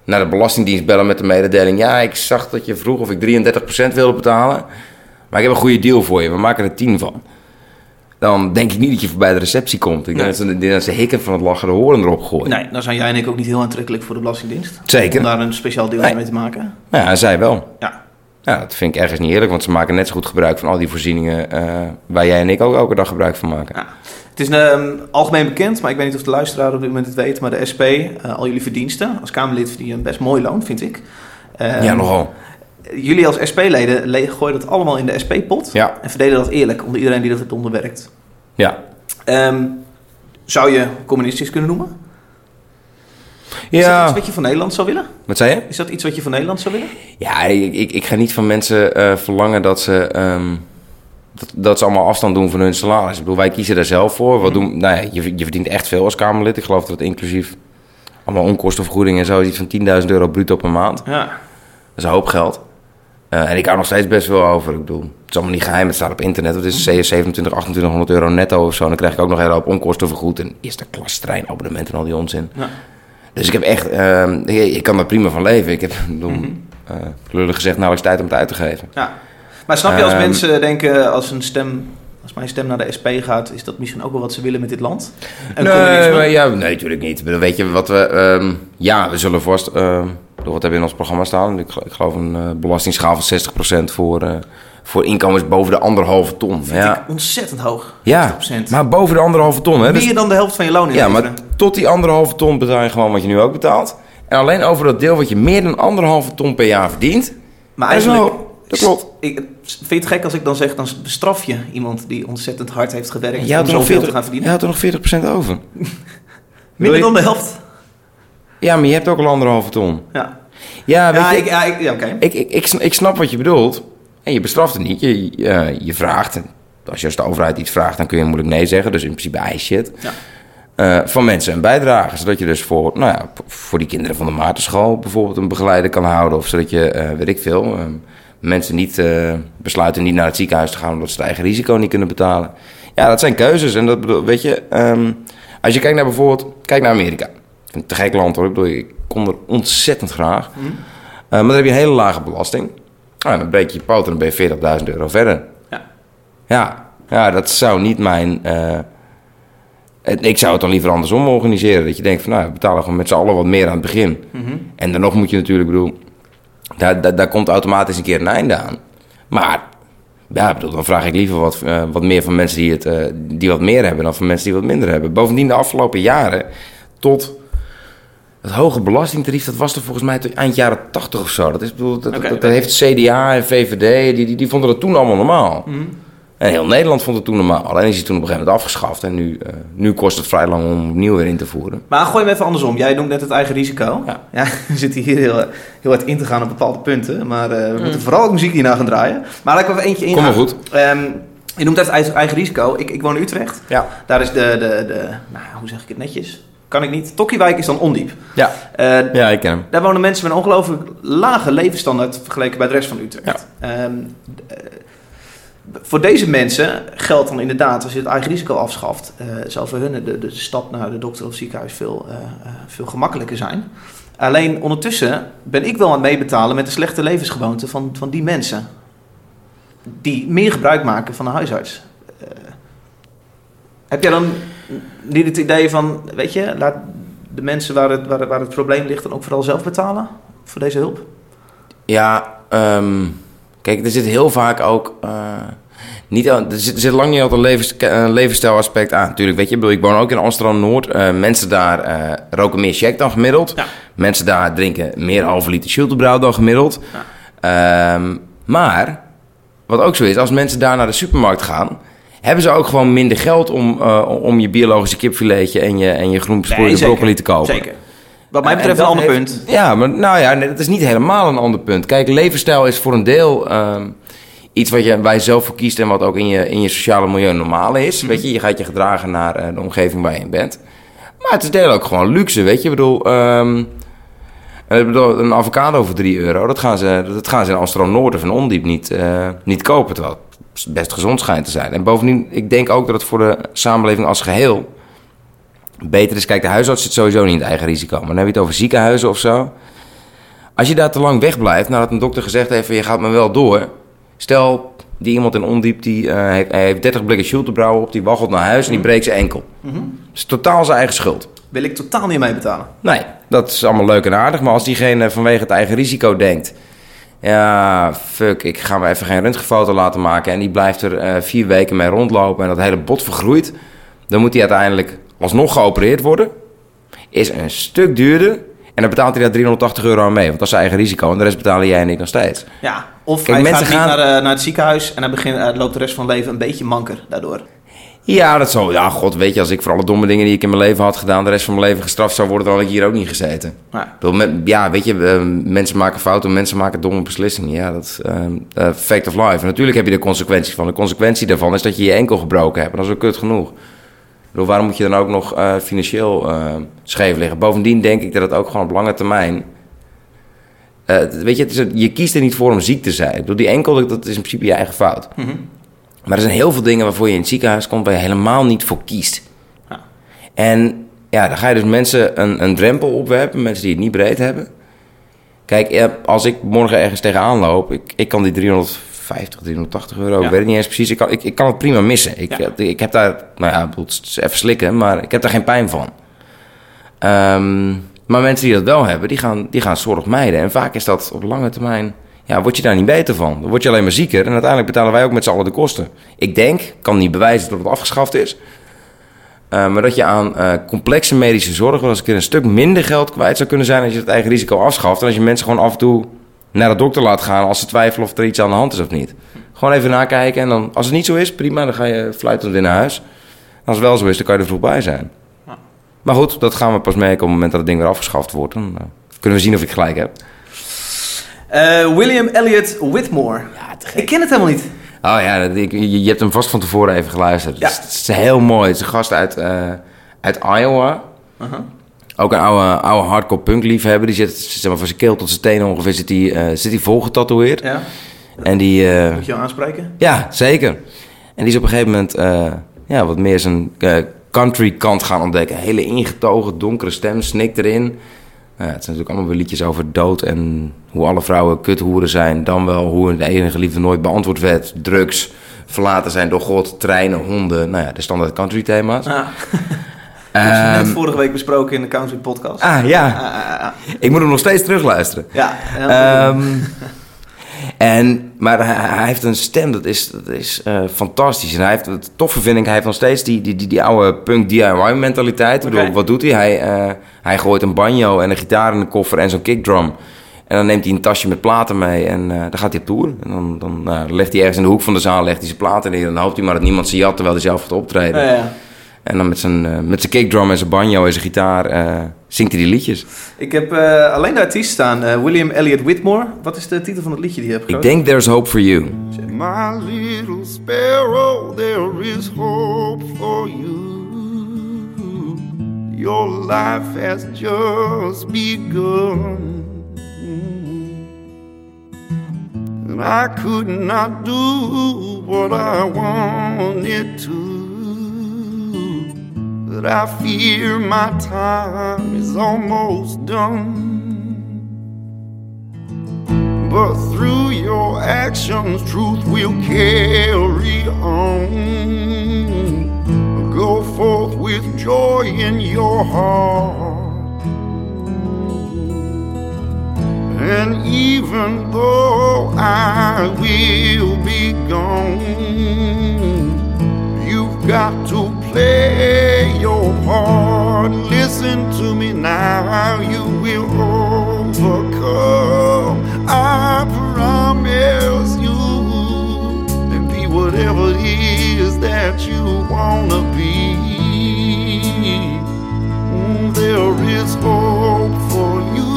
naar de Belastingdienst bellen met de mededeling... ja, ik zag dat je vroeg of ik 33% wilde betalen... maar ik heb een goede deal voor je, we maken er 10 van. Dan denk ik niet dat je voorbij de receptie komt. Ik Nee. denk dat ze, dat ze hikken van het lachen de horen erop gooien. Nee, dan zijn jij en ik ook niet heel aantrekkelijk voor de Belastingdienst. Zeker. Om daar een speciaal deel Nee. mee te maken. Nou Ja, zij wel. Ja. Ja, dat vind ik ergens niet eerlijk, want ze maken net zo goed gebruik van al die voorzieningen eh, waar jij en ik ook elke dag gebruik van maken. Ja. Het is ehm, algemeen bekend, maar ik weet niet of de luisteraar op dit moment het weet. Maar de SP, eh, al jullie verdiensten als Kamerlid verdien je een best mooi loon, vind ik. Ehm, ja, nogal. Jullie als SP-leden le- gooien dat allemaal in de SP-pot. Ja. En verdelen dat eerlijk onder iedereen die dat heeft onderwerkt. Ja. Ehm, zou je communistisch kunnen noemen? Is dat iets wat je van Nederland zou willen? Wat zei je? Is dat iets wat je van Nederland zou willen? Ja, ik, ik, ik ga niet van mensen eh, verlangen dat ze ehm, dat, dat ze allemaal afstand doen van hun salaris. Ik bedoel, wij kiezen daar zelf voor. Wat doen, nou ja, je, je verdient echt veel als Kamerlid. Ik geloof dat het inclusief allemaal onkostenvergoeding en zo... is iets van 10.000 euro bruto per maand. Ja. Dat is een hoop geld. Eh, en ik hou nog steeds best wel over. Ik bedoel, het is allemaal niet geheim. Het staat op internet. Het is 27, 2800 euro netto of zo. En dan krijg ik ook nog een hele hoop onkosten vergoed. En eerste klas treinabonnement en al die onzin. Ja. Dus ik heb echt... ehm, ik, ik kan er prima van leven. Ik heb, bedoel, eh, lullig gezegd, nauwelijks tijd om het uit te geven. ja. Maar snap je als Ehm, mensen denken, als een stem... Als mijn stem naar de SP gaat, is dat misschien ook wel wat ze willen met dit land? Een nee, maar ja, nee, natuurlijk niet. Weet je wat we... ehm, ja, we zullen vast... ehm, wat hebben we in ons programma staan? Ik, ik geloof een eh, belastingschaal van 60% voor, eh, voor inkomens boven de anderhalve ton. Vind ja, ik ontzettend hoog. ja 60%. maar boven de anderhalve ton. Hè? Dus- Meer dan de helft van je loon ja, inleveren. maar tot die anderhalve ton betaal je gewoon wat je nu ook betaalt. En alleen over dat deel wat je meer dan anderhalve ton per jaar verdient... Maar eigenlijk... wel- dat klopt. Ik, vind je het gek als ik dan zeg, dan bestraf je iemand die ontzettend hard heeft gewerkt Je om zoveel 40, te gaan je verdienen? had er nog 40% over. Minder je- dan de helft? Ja, maar je hebt ook al anderhalve ton. Ja, Ja, weet ja, je, ik, ja, ik- ja oké. Ik, ik, ik, sn- ik snap wat je bedoelt. En je bestraft het niet. Je, je, je vraagt. En als je als de overheid iets vraagt, dan kun je moeilijk nee zeggen. Dus in principe eis je het. Ja. Eh, van mensen een bijdrage. Zodat je dus voor, nou ja, voor die kinderen van de Maartenschool bijvoorbeeld een begeleider kan houden. Of zodat je, eh, weet ik veel, eh, mensen niet eh, besluiten niet naar het ziekenhuis te gaan omdat ze het eigen risico niet kunnen betalen. Ja, dat zijn keuzes. En dat bedoel, weet je, ehm, als je kijkt naar bijvoorbeeld, kijk naar Amerika. Ik vind het een te gek land hoor. Ik bedoel, ik kom er ontzettend graag. Mhm. Eh, maar dan heb je een hele lage belasting. Nou, dan breek je je poot en dan ben je 40.000 euro verder. Ja. Ja, ja dat zou niet mijn... het- ik zou het dan liever andersom organiseren. Dat je denkt van, nou, we betalen gewoon met z'n allen wat meer aan het begin. Mhm. En dan nog moet je natuurlijk, bedoel... Daar, daar, daar komt automatisch een keer een einde aan. Maar, ja, bedoel, dan vraag ik liever wat, eh, wat meer van mensen die, het, eh, die wat meer hebben... dan van mensen die wat minder hebben. Bovendien, de afgelopen jaren, tot... Het hoge belastingtarief, dat was er volgens mij eind jaren 80 of zo. Dat, is, bedoel, dat, dat, dat heeft CDA en VVD, die, die, die vonden dat toen allemaal normaal. Mhm. En heel Nederland vond het toen normaal. Alleen is hij toen op een gegeven moment afgeschaft. En nu, eh, nu kost het vrij lang om opnieuw weer in te voeren. Maar gooi hem even andersom. Jij noemt net het eigen risico. Ja. we zitten hier heel, heel hard in te gaan op bepaalde punten. Maar eh, we moeten vooral ook muziek hierna gaan draaien. Maar laat ik even eentje in Kom maar goed. Ehm, je noemt het eigen, eigen risico. Ik, ik woon in Utrecht. Ja. Daar is de, de, de nou, hoe zeg ik het netjes? Kan ik niet. Tokkiewijk is dan ondiep. Ja. Eh, Ja, ik ken hem. Daar wonen mensen met een ongelooflijk lage levensstandaard vergeleken bij de rest van Utrecht. Ehm, eh, voor deze mensen geldt dan inderdaad, als je het eigen risico afschaft, eh, zal voor hun de, de stap naar de dokter of ziekenhuis veel, veel gemakkelijker zijn. Alleen ondertussen ben ik wel aan het meebetalen met de slechte levensgewoonten van, van die mensen. Die meer gebruik maken van een huisarts. Heb jij dan niet het idee van, weet je, laat de mensen waar het, waar, het- waar het probleem ligt dan ook vooral zelf betalen voor deze hulp? Ja, ehm, kijk, er zit heel vaak ook... eh, niet, er, zit, er zit lang niet altijd een levens, een levensstijlaspect aan. Tuurlijk, weet je, ik, bedoel, ik woon ook in Amsterdam-Noord. Eh, mensen daar eh, roken meer check dan gemiddeld. Ja. Mensen daar drinken meer halve liter Schultebrouw dan gemiddeld. Ehm, maar, wat ook zo is, als mensen daar naar de supermarkt gaan... hebben ze ook gewoon minder geld om, eh, om je biologische kipfiletje... en je, en je groen Nee, broccoli te kopen. Zeker. Wat mij betreft een ander heeft- punt. Ja, maar nou ja, dat is niet helemaal een ander punt. Kijk, levensstijl is voor een deel ehm, iets wat je, waar je zelf voor kiest en wat ook in je, in je sociale milieu normaal is. Mhm. Weet je, je gaat je gedragen naar eh, de omgeving waar je in bent. Maar het is deel ook gewoon luxe, weet je. Ik bedoel, ik bedoel, een avocado voor 3 euro, dat gaan ze, dat gaan ze in Amsterdam-Noord of in Ondiep niet, eh, niet kopen. Terwijl het best gezond schijnt te zijn. En bovendien, ik denk ook dat het voor de samenleving als geheel beter is. Kijk, de huisarts zit sowieso niet in het eigen risico. Maar dan heb je het over ziekenhuizen of zo. Als je daar te lang wegblijft, nadat een dokter gezegd heeft... van, je gaat me wel door. Stel, die iemand in ondiep, die eh, heeft, hij heeft 30 blikken Schultebrouwer op... die waggelt naar huis en die breekt zijn enkel. Mhm. Dat is totaal zijn eigen schuld. Wil ik totaal niet mee betalen. Nee, dat is allemaal leuk en aardig. Maar als diegene vanwege het eigen risico denkt... ja, fuck, ik ga me even geen röntgenfoto laten maken... en die blijft er eh, vier weken mee rondlopen en dat hele bot vergroeit... dan moet hij uiteindelijk alsnog geopereerd worden. Is een stuk duurder En dan betaalt hij daar 380 euro aan mee. Want dat is zijn eigen risico. En de rest betalen jij en ik nog steeds. Ja, of Kijk, hij mensen gaat niet naar, eh, naar het ziekenhuis en hij begint, eh, loopt de rest van het leven een beetje manker daardoor. Ja, dat zo. Ja, god, weet je, als ik voor alle domme dingen die ik in mijn leven had gedaan... de rest van mijn leven gestraft zou worden... dan had ik hier ook niet gezeten. Ja. Ja, weet je, eh, mensen maken fouten, mensen maken domme beslissingen. Ja, dat is eh, eh, fact of life. En natuurlijk heb je er consequenties van. De consequentie daarvan is dat je je enkel gebroken hebt. En dat is ook kut genoeg. Ik bedoel, waarom moet je dan ook nog financieel scheef liggen? Bovendien denk ik dat het ook gewoon op lange termijn... weet je, het is je kiest er niet voor om ziek te zijn. Ik bedoel, die enkel, dat- dat is in principe je eigen fout. Maar er zijn heel veel dingen waarvoor je in het ziekenhuis komt... waar je helemaal niet voor kiest. Ja. En ja, dan ga je dus mensen een, een drempel opwerpen, mensen die het niet breed hebben. Kijk, als ik morgen ergens tegenaan loop, ik, ik kan die 350, 380 euro, Ja. ik weet het niet eens precies, ik kan, ik, ik kan het prima missen. Ik, Ja. ik heb daar, nou ja, even slikken, maar ik heb daar geen pijn van. Ehm, maar mensen die dat wel hebben, die gaan, die gaan zorg mijden. En vaak is dat op lange termijn, ja, word je daar niet beter van. Dan word je alleen maar zieker en uiteindelijk betalen wij ook met z'n allen de kosten. Ik denk, ik kan niet bewijzen dat het afgeschaft is, uh, maar dat je aan uh, complexe medische zorg wel eens een keer een stuk minder geld kwijt zou kunnen zijn als je het eigen risico afschaft. En als je mensen gewoon af en toe naar de dokter laat gaan als ze twijfelen of er iets aan de hand is of niet. Gewoon even nakijken en dan, als het niet zo is, prima, dan ga je fluitend weer naar huis. Als het wel zo is, dan kan je er vroeg bij zijn. Ja. Maar goed, dat gaan we pas merken op het moment dat het ding weer afgeschaft wordt. Dan uh, kunnen we zien of ik gelijk heb. Uh, William Elliot Whitmore. Ja, ik ken het helemaal niet. Oh ja, ik, je, hebt hem vast van tevoren even geluisterd. Ja. Het, is, het is heel mooi. Het is een gast uit, uh, uit Iowa. Uh -huh. Ook een oude, oude hardcore punk liefhebber. Die zit zeg maar, van zijn keel tot zijn tenen ongeveer zit hij, uh, zit hij vol getatoeëerd. Ja. En die, uh, Moet je jou aanspreken? Ja, zeker. En die is op een gegeven moment uh, ja, wat meer zijn country kant gaan ontdekken. Hele ingetogen, donkere stem, snik erin. Uh, het zijn natuurlijk allemaal weer liedjes over dood en hoe alle vrouwen kuthoeren zijn. Dan wel hoe de enige liefde nooit beantwoord werd. Drugs, verlaten zijn door God, treinen, honden. Nou ja, de standaard country thema's. Ah. Dat um, net vorige week besproken in de Country Podcast. Ah, ja. Ah, ah, ah. Ik moet hem nog steeds terugluisteren. Ja. Um, en, maar hij, hij, heeft een stem, dat is, dat is uh, fantastisch. En hij heeft, het toffe vind ik, hij heeft nog steeds die, die, die, die oude punk DIY mentaliteit. Okay. Bedoel, wat doet hij? Hij, uh, hij gooit een banjo en een gitaar in de koffer en zo'n kickdrum. En dan neemt hij een tasje met platen mee en uh, dan gaat hij op tour. En dan, dan legt hij ergens in de hoek van de zaal legt hij zijn platen neer. En dan hoopt hij maar dat niemand ze jat terwijl hij zelf gaat optreden. Ja, ja. En dan met zijn, met zijn kickdrum en zijn banjo en zijn gitaar zingt hij die liedjes. Ik heb uh, alleen de artiest staan, uh, William Elliot Whitmore. Wat is de titel van het liedje die je hebt Ik denk There's Hope for You. My little sparrow, there is hope for you. Your life has just begun. And I could not do what I wanted to. But I fear my time is almost done. But through your actions, truth will carry on. Go forth with joy in your heart. And even though I will be gone, you've got to play your part. Listen to me now, you will overcome. I promise you, and be whatever it is that you wanna be. Mm, There is hope for you.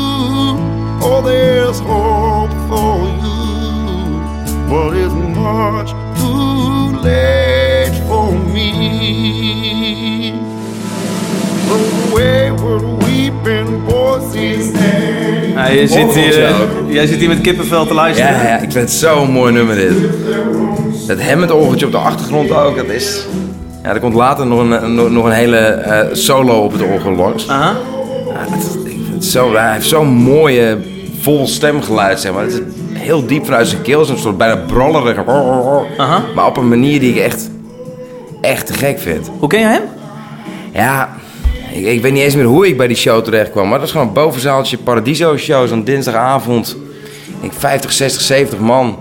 Oh, there's hope for you, but it's much je zit hier, uh, jij zit hier met kippenvel te luisteren. Ja, ja, ik vind het zo'n mooi nummer dit. Dat Hammond orgeltje op de achtergrond ook, dat is... Ja, er komt later nog een, nog, nog een hele uh, solo op het orgel langs. Aha. Ja, dat, ik vind het zo, hij heeft zo'n mooie, vol stemgeluid, zeg maar. Het is heel diep vanuit zijn keel, zo'n soort bijna brollerig. Aha. Maar op een manier die ik echt, echt te gek vind. Hoe ken je hem? Ja, ik, ik, weet niet eens meer hoe ik bij die show terecht kwam. Maar dat was gewoon een bovenzaaltje Paradiso show, zo'n dinsdagavond. Ik 50, 60, 70 man.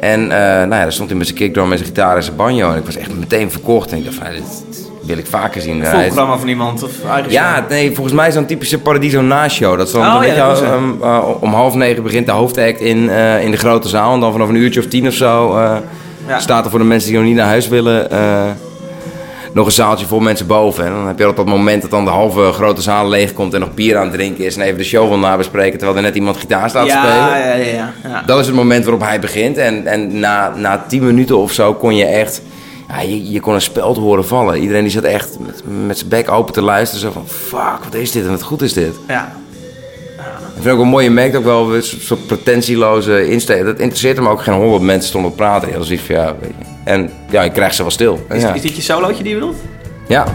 En uh, nou ja, daar stond hij met zijn kickdrum en zijn gitaar en zijn banjo. En ik was echt meteen verkocht. En ik dacht van, dit, wil ik vaker zien. Een programma van iemand of eigen ja, show? nee, volgens mij zo'n typische Paradiso Na-show. Dat is dan, Oh, ja, dat eh, om half negen begint de hoofdact in, eh, in de grote zaal. En dan vanaf een uurtje of tien of zo Ja. staat er voor de mensen die nog niet naar huis willen... nog een zaaltje vol mensen boven. En dan heb je altijd dat moment dat dan de halve grote zaal leeg komt... en nog bier aan het drinken is en even de show wil nabespreken... terwijl er net iemand gitaar staat te spelen. ja, ja, ja, ja. Dat is het moment waarop hij begint. En, en na, na tien minuten of zo kon je echt... Ja, je, je kon een speld horen vallen. Iedereen die zat echt met, met zijn bek open te luisteren. Zo van, fuck, wat is dit en wat goed is dit. ja. Ik vind ook wel mooi, je merkt ook wel een soort soort pretentieloze insteek. Dat interesseert hem ook geen honderd mensen stonden te praten. Heel zoiets van, ja, weet je. En ja, je krijgt ze wel stil. Is, ja. is dit je solootje die je wilt? ja.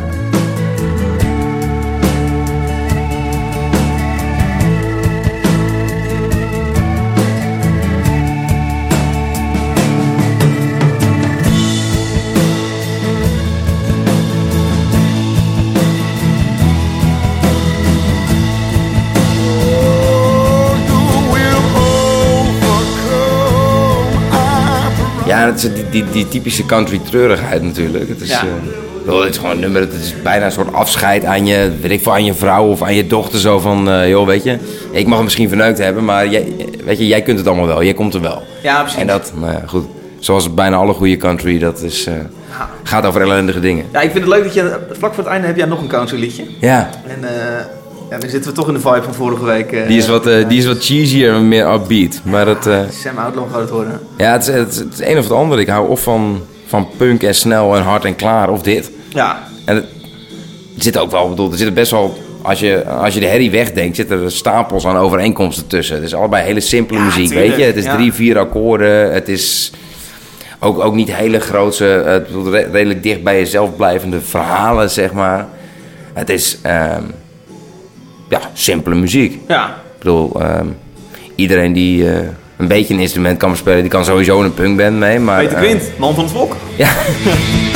Ja, het is die, die, die typische country treurigheid natuurlijk. Het is, Ja. eh, wel, het is gewoon een nummer, het is bijna een soort afscheid aan je, weet ik veel, aan je vrouw of aan je dochter. Zo van, eh, joh, weet je, ik mag hem misschien verneukt hebben, maar jij, weet je, jij kunt het allemaal wel, jij komt er wel. Ja, precies. En dat, nou ja, goed, zoals bijna alle goede country, dat is, eh, gaat over ellendige dingen. Ja, ik vind het leuk dat je vlak voor het einde heb jij nog een country liedje. Ja, En ja, dan zitten we toch in de vibe van vorige week. eh, die is wat, eh, die is wat cheesier en meer upbeat. Maar dat, eh, Sam Outlaw gaat het worden. ja, het is, het, is, het is een of het ander. Ik hou of van, van punk en snel en hard en klaar, of dit. Ja, En het, zit ook wel, bedoel, er zitten best wel, als je, als je de herrie wegdenkt, zitten er stapels aan overeenkomsten tussen. Het is allebei hele simpele Ja, muziek, tuurlijk, weet je. Het is ja. drie, vier akkoorden. Het is ook, ook niet hele re- redelijk dicht bij jezelf blijvende verhalen, zeg maar. Het is, ehm, ja, simpele muziek. ja. Ik bedoel, ehm, iedereen die eh, een beetje een instrument kan bespelen, die kan sowieso in een punkband mee. Maar, Peter eh, Quint, man van het volk. ja.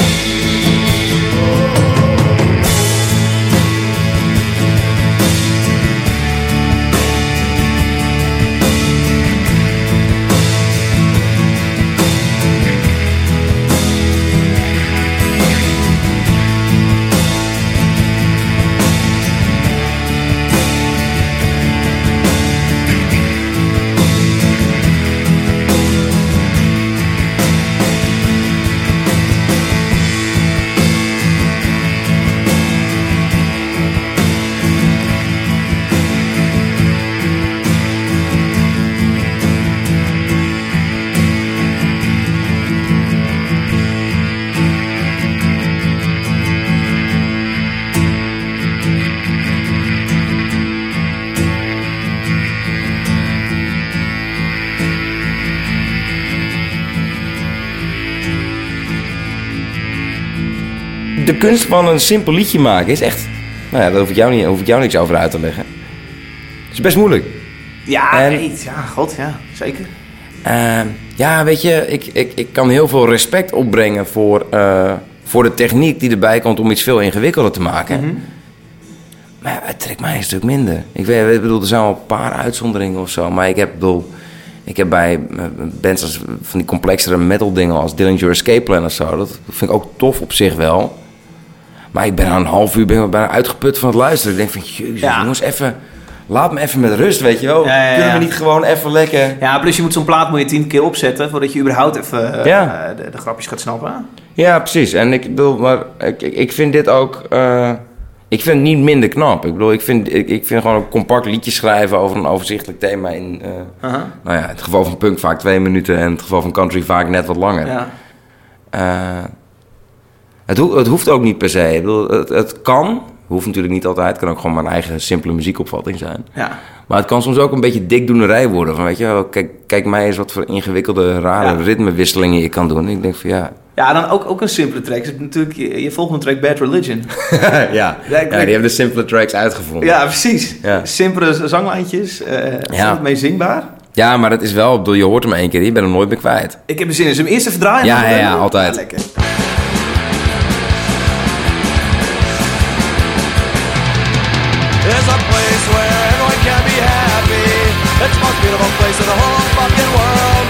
kunst van een simpel liedje maken is echt... Nou ja, daar hoef ik jou, niet, hoef ik jou niks over uit te leggen. Het is best moeilijk. Ja, En- nee, ja, god, ja, zeker. Ehm, ja, weet je, ik, ik, ik kan heel veel respect opbrengen voor, eh, voor de techniek die erbij komt om iets veel ingewikkelder te maken. Maar ja, het trekt mij een stuk minder. Ik, weet, ik bedoel, er zijn wel een paar uitzonderingen of zo. Maar ik heb, bedoel, ik heb bij eh, bands als van die complexere metal dingen als Dillinger Escape Plan of zo. Dat vind ik ook tof op zich wel. Maar ik ben na een half uur ben ik bijna uitgeput van het luisteren. Ik denk van, jezus Ja. jongens, even... Laat me even met rust, weet je wel. Ja, ja, ja. Kunnen we niet gewoon even lekker... Ja, plus je moet zo'n plaat moet je tien keer opzetten voordat je überhaupt even eh, de, de grapjes gaat snappen. Ja, precies. En ik bedoel, maar ik, ik, vind dit ook. eh, ik vind het niet minder knap. Ik bedoel, ik vind, ik, ik vind gewoon een compact liedje schrijven over een overzichtelijk thema in. Aha. nou ja, in het geval van punk vaak twee minuten en in het geval van country vaak net wat langer. Ja. Het, ho- het hoeft ook niet per se. Ik bedoel, het, het kan. Hoeft natuurlijk niet altijd. Het kan ook gewoon mijn eigen simpele muziekopvatting zijn. Ja. Maar het kan soms ook een beetje dikdoenerij worden. Van, weet je, kijk, kijk mij eens wat voor ingewikkelde, rare Ja. ritmewisselingen je kan doen. En ik denk van ja, ja, dan ook, ook een simpele track. Natuurlijk je, je volgende track Bad Religion. ja. Ja, die hebben de simpele tracks uitgevonden. Ja, precies. Ja. Simpele zanglijntjes. eh Ja. mee zingbaar. Ja, maar dat is wel, bedoel, je hoort hem één keer, je bent hem nooit meer kwijt. Ik heb er zin in. Zullen we hem eerst even draaien? Ja, ja, ja, altijd. lekker. There's a place where everyone can be happy. It's the most beautiful place in the whole fucking world.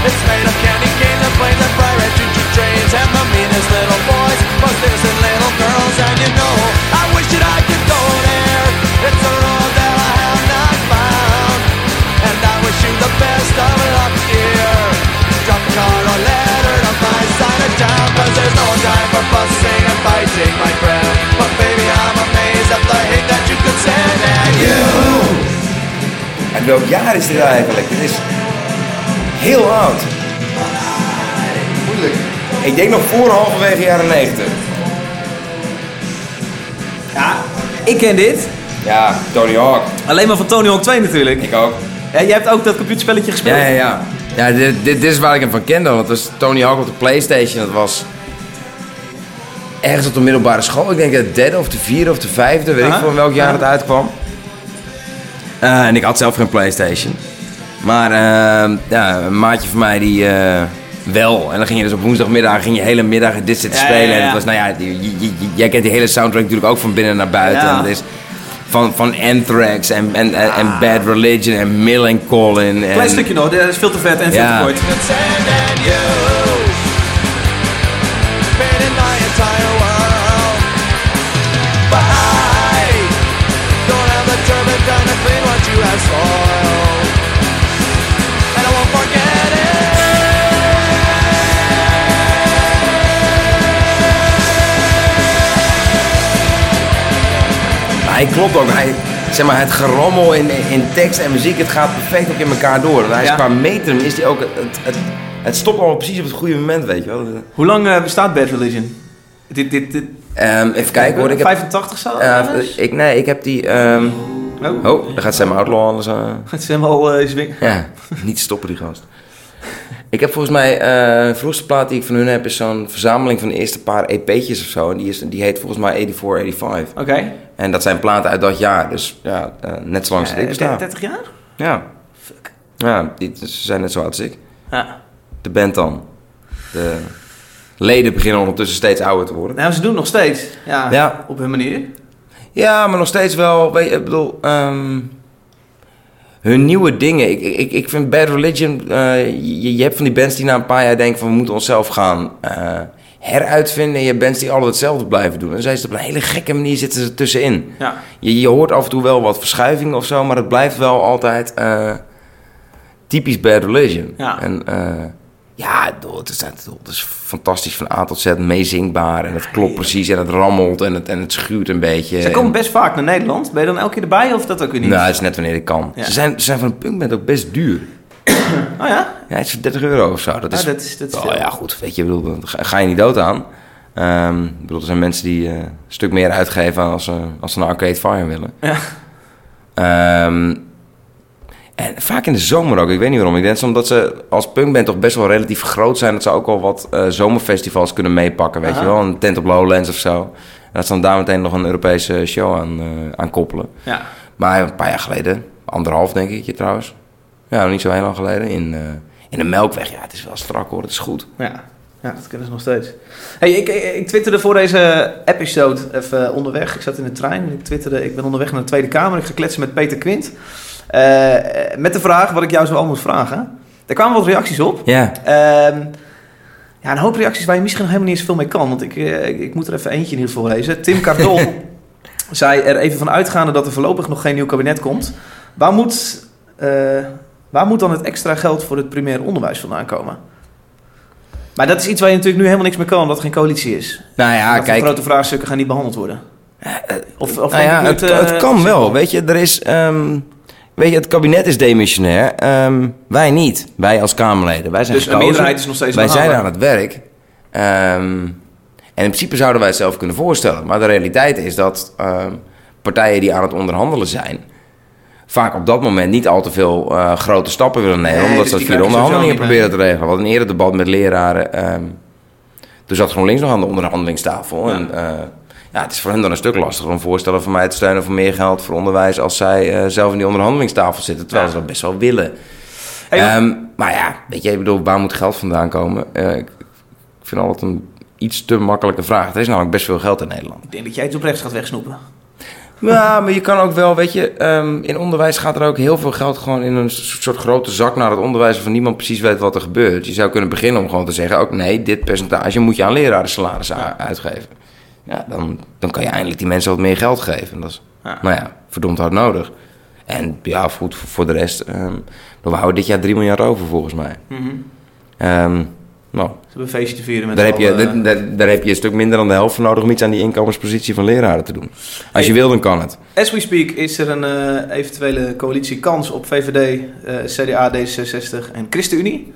It's made of candy canes and planes and bright red choo-choo trains and the meanest little boys, most innocent little girls. And you know, I wish that I could go there. It's a road that I have not found, and I wish you the best of luck, dear. Drop a card or letter to my side of town, cause there's no time for fussing and fighting, my friend. But baby, I'm amazed at the. Welk jaar is dit eigenlijk? Dit is heel oud. Moeilijk. Ik denk nog voor halverwege jaren 90. Ja, ik ken dit. Ja, Tony Hawk. Alleen maar van Tony Hawk 2 natuurlijk. Ik ook. Ja, jij hebt ook dat computerspelletje gespeeld. Ja, ja, ja. Ja, dit, dit, dit is waar ik hem van kende. Want het was Tony Hawk op de Playstation. Dat was ergens op de middelbare school. Ik denk het derde of de vierde of de vijfde. Weet Aha. ik veel in welk jaar Ja. het uitkwam. Eh, en ik had zelf geen Playstation. Maar eh, ja, een maatje van mij die eh, wel. En dan ging je dus op woensdagmiddag ging je hele middag dit zitten Ja, spelen. ja. En het was, nou ja, die- jij kent die hele soundtrack natuurlijk ook van binnen naar buiten. En het is van, van Anthrax en, en, en, en Ah. Bad Religion en Millen Collin. En, Klein stukje nog, dat is veel te vet en veel te kort. Hij klopt ook. Hij, zeg maar, het gerommel in, in tekst en muziek, het gaat perfect ook in elkaar door. Hij is Ja. qua metrum is hij ook... Het, het, het stopt allemaal precies op het goede moment, weet je wel. Hoe lang eh, bestaat Bad Religion? Dit, dit, dit, Ehm, even kijken hoor. Ik heb, 85 zo? eh, ergens? ik, nee, ik heb die... ehm, oh. oh, daar gaat Sam Outlaw alles aan. Het is helemaal eh zwing. Ja, niet stoppen die gast. Ik heb volgens mij, eh, de vroegste plaat die ik van hun heb, is zo'n verzameling van de eerste paar EP'tjes of zo. En die, is, die heet volgens mij 84, 85. Oké. En dat zijn platen uit dat jaar, dus ja, eh, net zo lang als ik Eh, besta. 30 jaar? Ja. Ja, die, ze zijn net zo oud als ik. Ja. De band dan. De leden beginnen ondertussen steeds ouder te worden. Nou, ze doen het nog steeds. Ja, Ja. op hun manier. Ja, maar nog steeds wel. Weet je, ik bedoel, ehm, hun nieuwe dingen. Ik, ik, ik vind Bad Religion. eh, je, je hebt van die bands die na een paar jaar denken van we moeten onszelf gaan eh, heruitvinden. En je hebt bands die altijd hetzelfde blijven doen. En zij op een hele gekke manier zitten ze tussenin. Ja. Je, je hoort af en toe wel wat verschuiving of zo, maar het blijft wel altijd eh, typisch Bad Religion. Ja. En eh, ja, het is, het is fantastisch van A tot Z, meezingbaar. En het klopt precies en het rammelt en het, en het schuurt een beetje. Ze En- komen best vaak naar Nederland. Ben je dan elke keer erbij of dat ook weer niet? nou, het is net wanneer ik kan. Ja. Ze, zijn, ze zijn van een punkband ook best duur. Oh ja? Ja, het is 30 euro of zo. Dat is, Ah, dat is- dat is oh, ja, goed. Weet je, ik bedoel, ga, je niet dood aan. Ehm, ik bedoel, er zijn mensen die eh, een stuk meer uitgeven als, ze als ze een Arcade Fire willen. Ja. Ehm, en vaak in de zomer ook. Ik weet niet waarom. Ik denk omdat ze als punkband toch best wel relatief groot zijn. Dat ze ook wel wat eh, zomerfestivals kunnen meepakken. Weet Aha. je wel, een tent op Lowlands of zo. En dat ze dan daar meteen nog een Europese show aan, eh, aan koppelen. Ja. Maar een paar jaar geleden, anderhalf denk ik je trouwens. Ja, niet zo heel lang geleden. In, eh, in de Melkweg. Ja, het is wel strak hoor. Het is goed. Ja. Ja, dat kunnen ze nog steeds. Hey, ik, ik, twitterde voor deze episode even onderweg. Ik zat in de trein ik twitterde... Ik ben onderweg naar de Tweede Kamer. Ik ga kletsen met Peter Quint. Eh, met de vraag wat ik jou zo al moet vragen. Er kwamen wat reacties op. Ja. Ehm, ja, een hoop reacties waar je misschien nog helemaal niet zoveel mee kan. Want ik, eh, ik, ik moet er even eentje in ieder geval lezen. Tim Cardol zei er even van uitgaande dat er voorlopig nog geen nieuw kabinet komt. Waar moet, eh, waar moet dan het extra geld voor het primair onderwijs vandaan komen? Maar dat is iets waar je natuurlijk nu helemaal niks mee kan, omdat er geen coalitie is. Nou ja, kijk. grote vraagstukken gaan niet behandeld worden. Of, of Nou ja, het, kan wel. Weet je, er is. ehm, weet je, het kabinet is demissionair. Ehm, wij niet. Wij als Kamerleden. Wij zijn Dus gekozen. meerderheid is nog steeds Wij zijn aan het werk. Ehm, en in principe zouden wij het zelf kunnen voorstellen. Maar de realiteit is dat ehm, partijen die aan het onderhandelen zijn. vaak op dat moment niet al te veel eh, grote stappen willen nemen. Nee, omdat dus ze dat via de onderhandelingen proberen te regelen. We hadden een eerder debat met leraren. toen zat GroenLinks nog aan de onderhandelingstafel. En, eh, ja, het is voor hen dan een stuk lastiger om voorstellen van mij te steunen voor meer geld voor onderwijs. als zij eh, zelf in die onderhandelingstafel zitten. Terwijl Ja. ze dat best wel willen. Hey. Ehm, maar ja, weet je, ik bedoel, waar moet geld vandaan komen? Eh, ik, vind altijd een iets te makkelijke vraag. Er is namelijk best veel geld in Nederland. Ik denk dat jij het op rechts gaat wegsnoepen. Ja, maar je kan ook wel, weet je, ehm, in onderwijs gaat er ook heel veel geld gewoon in een soort grote zak naar het onderwijs waarvan niemand precies weet wat er gebeurt. Je zou kunnen beginnen om gewoon te zeggen, ook nee, dit percentage moet je aan leraren salaris uitgeven. Ja, dan, dan kan je eindelijk die mensen wat meer geld geven. En dat is, Ja. nou ja, verdomd hard nodig. En ja, goed, voor, voor de rest, ehm, we houden dit jaar 3 miljard over volgens mij. Mhm. Ehm, Nou, Ze hebben een feestje te vieren met daar, heb je, allen. daar, heb je een stuk minder dan de helft voor nodig om iets aan die inkomenspositie van leraren te doen. Als je wil, dan kan het. As we speak is er een eh, eventuele coalitiekans op VVD, CDA, D66 en ChristenUnie.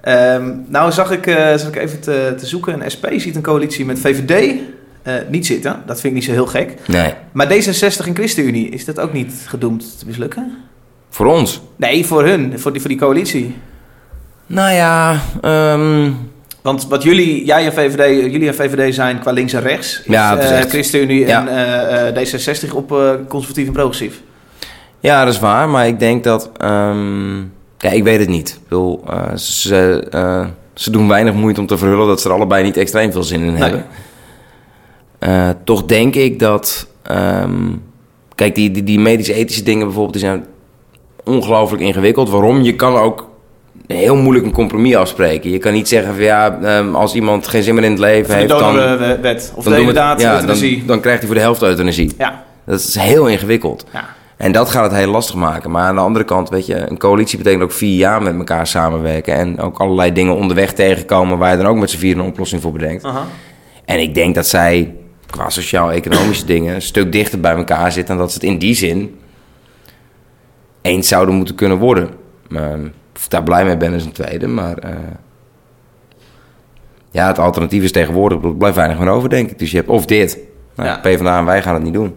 Ehm, nou zag ik, eh, zag ik even te, te zoeken. Een SP ziet een coalitie met VVD eh, niet zitten. Dat vind ik niet zo heel gek. Nee. Maar D66 en ChristenUnie, is dat ook niet gedoemd te mislukken? Voor ons? Nee, voor hun, voor die, voor die coalitie. Nou ja, ehm, Want wat jullie, jij en VVD, jullie en VVD zijn qua links en rechts. Is, Ja, het is eh, ChristenUnie Ja. en eh, eh, D66 op eh, conservatief en progressief. ja, dat is waar. Maar ik denk dat... kijk, ik weet het niet. Ik bedoel, ze, ze doen weinig moeite om te verhullen dat ze er allebei niet extreem veel zin in Nee. hebben. Eh, toch denk ik dat... ehm, kijk, die, die, die medisch-ethische dingen bijvoorbeeld, die zijn ongelooflijk ingewikkeld. Waarom? Je kan ook heel moeilijk een compromis afspreken. Je kan niet zeggen van ja, ehm, als iemand geen zin meer in het leven de heeft, dan, donorwet. Of dan, de inderdaad ja, dan, euthanasie. dan krijgt hij voor de helft euthanasie. Ja, Dat is heel ingewikkeld. ja. En dat gaat het heel lastig maken. Maar aan de andere kant, weet je, een coalitie betekent ook vier jaar met elkaar samenwerken. En ook allerlei dingen onderweg tegenkomen waar je dan ook met z'n vier een oplossing voor bedenkt. En ik denk dat zij qua sociaal-economische dingen een stuk dichter bij elkaar zitten. En dat ze het in die zin eens zouden moeten kunnen worden. Maar of ik daar blij mee ben is een tweede. Maar eh, ja, het alternatief is tegenwoordig. Er blijft weinig meer over, denk ik. Dus je hebt of dit. Nou, Ja. PvdA en wij gaan het niet doen.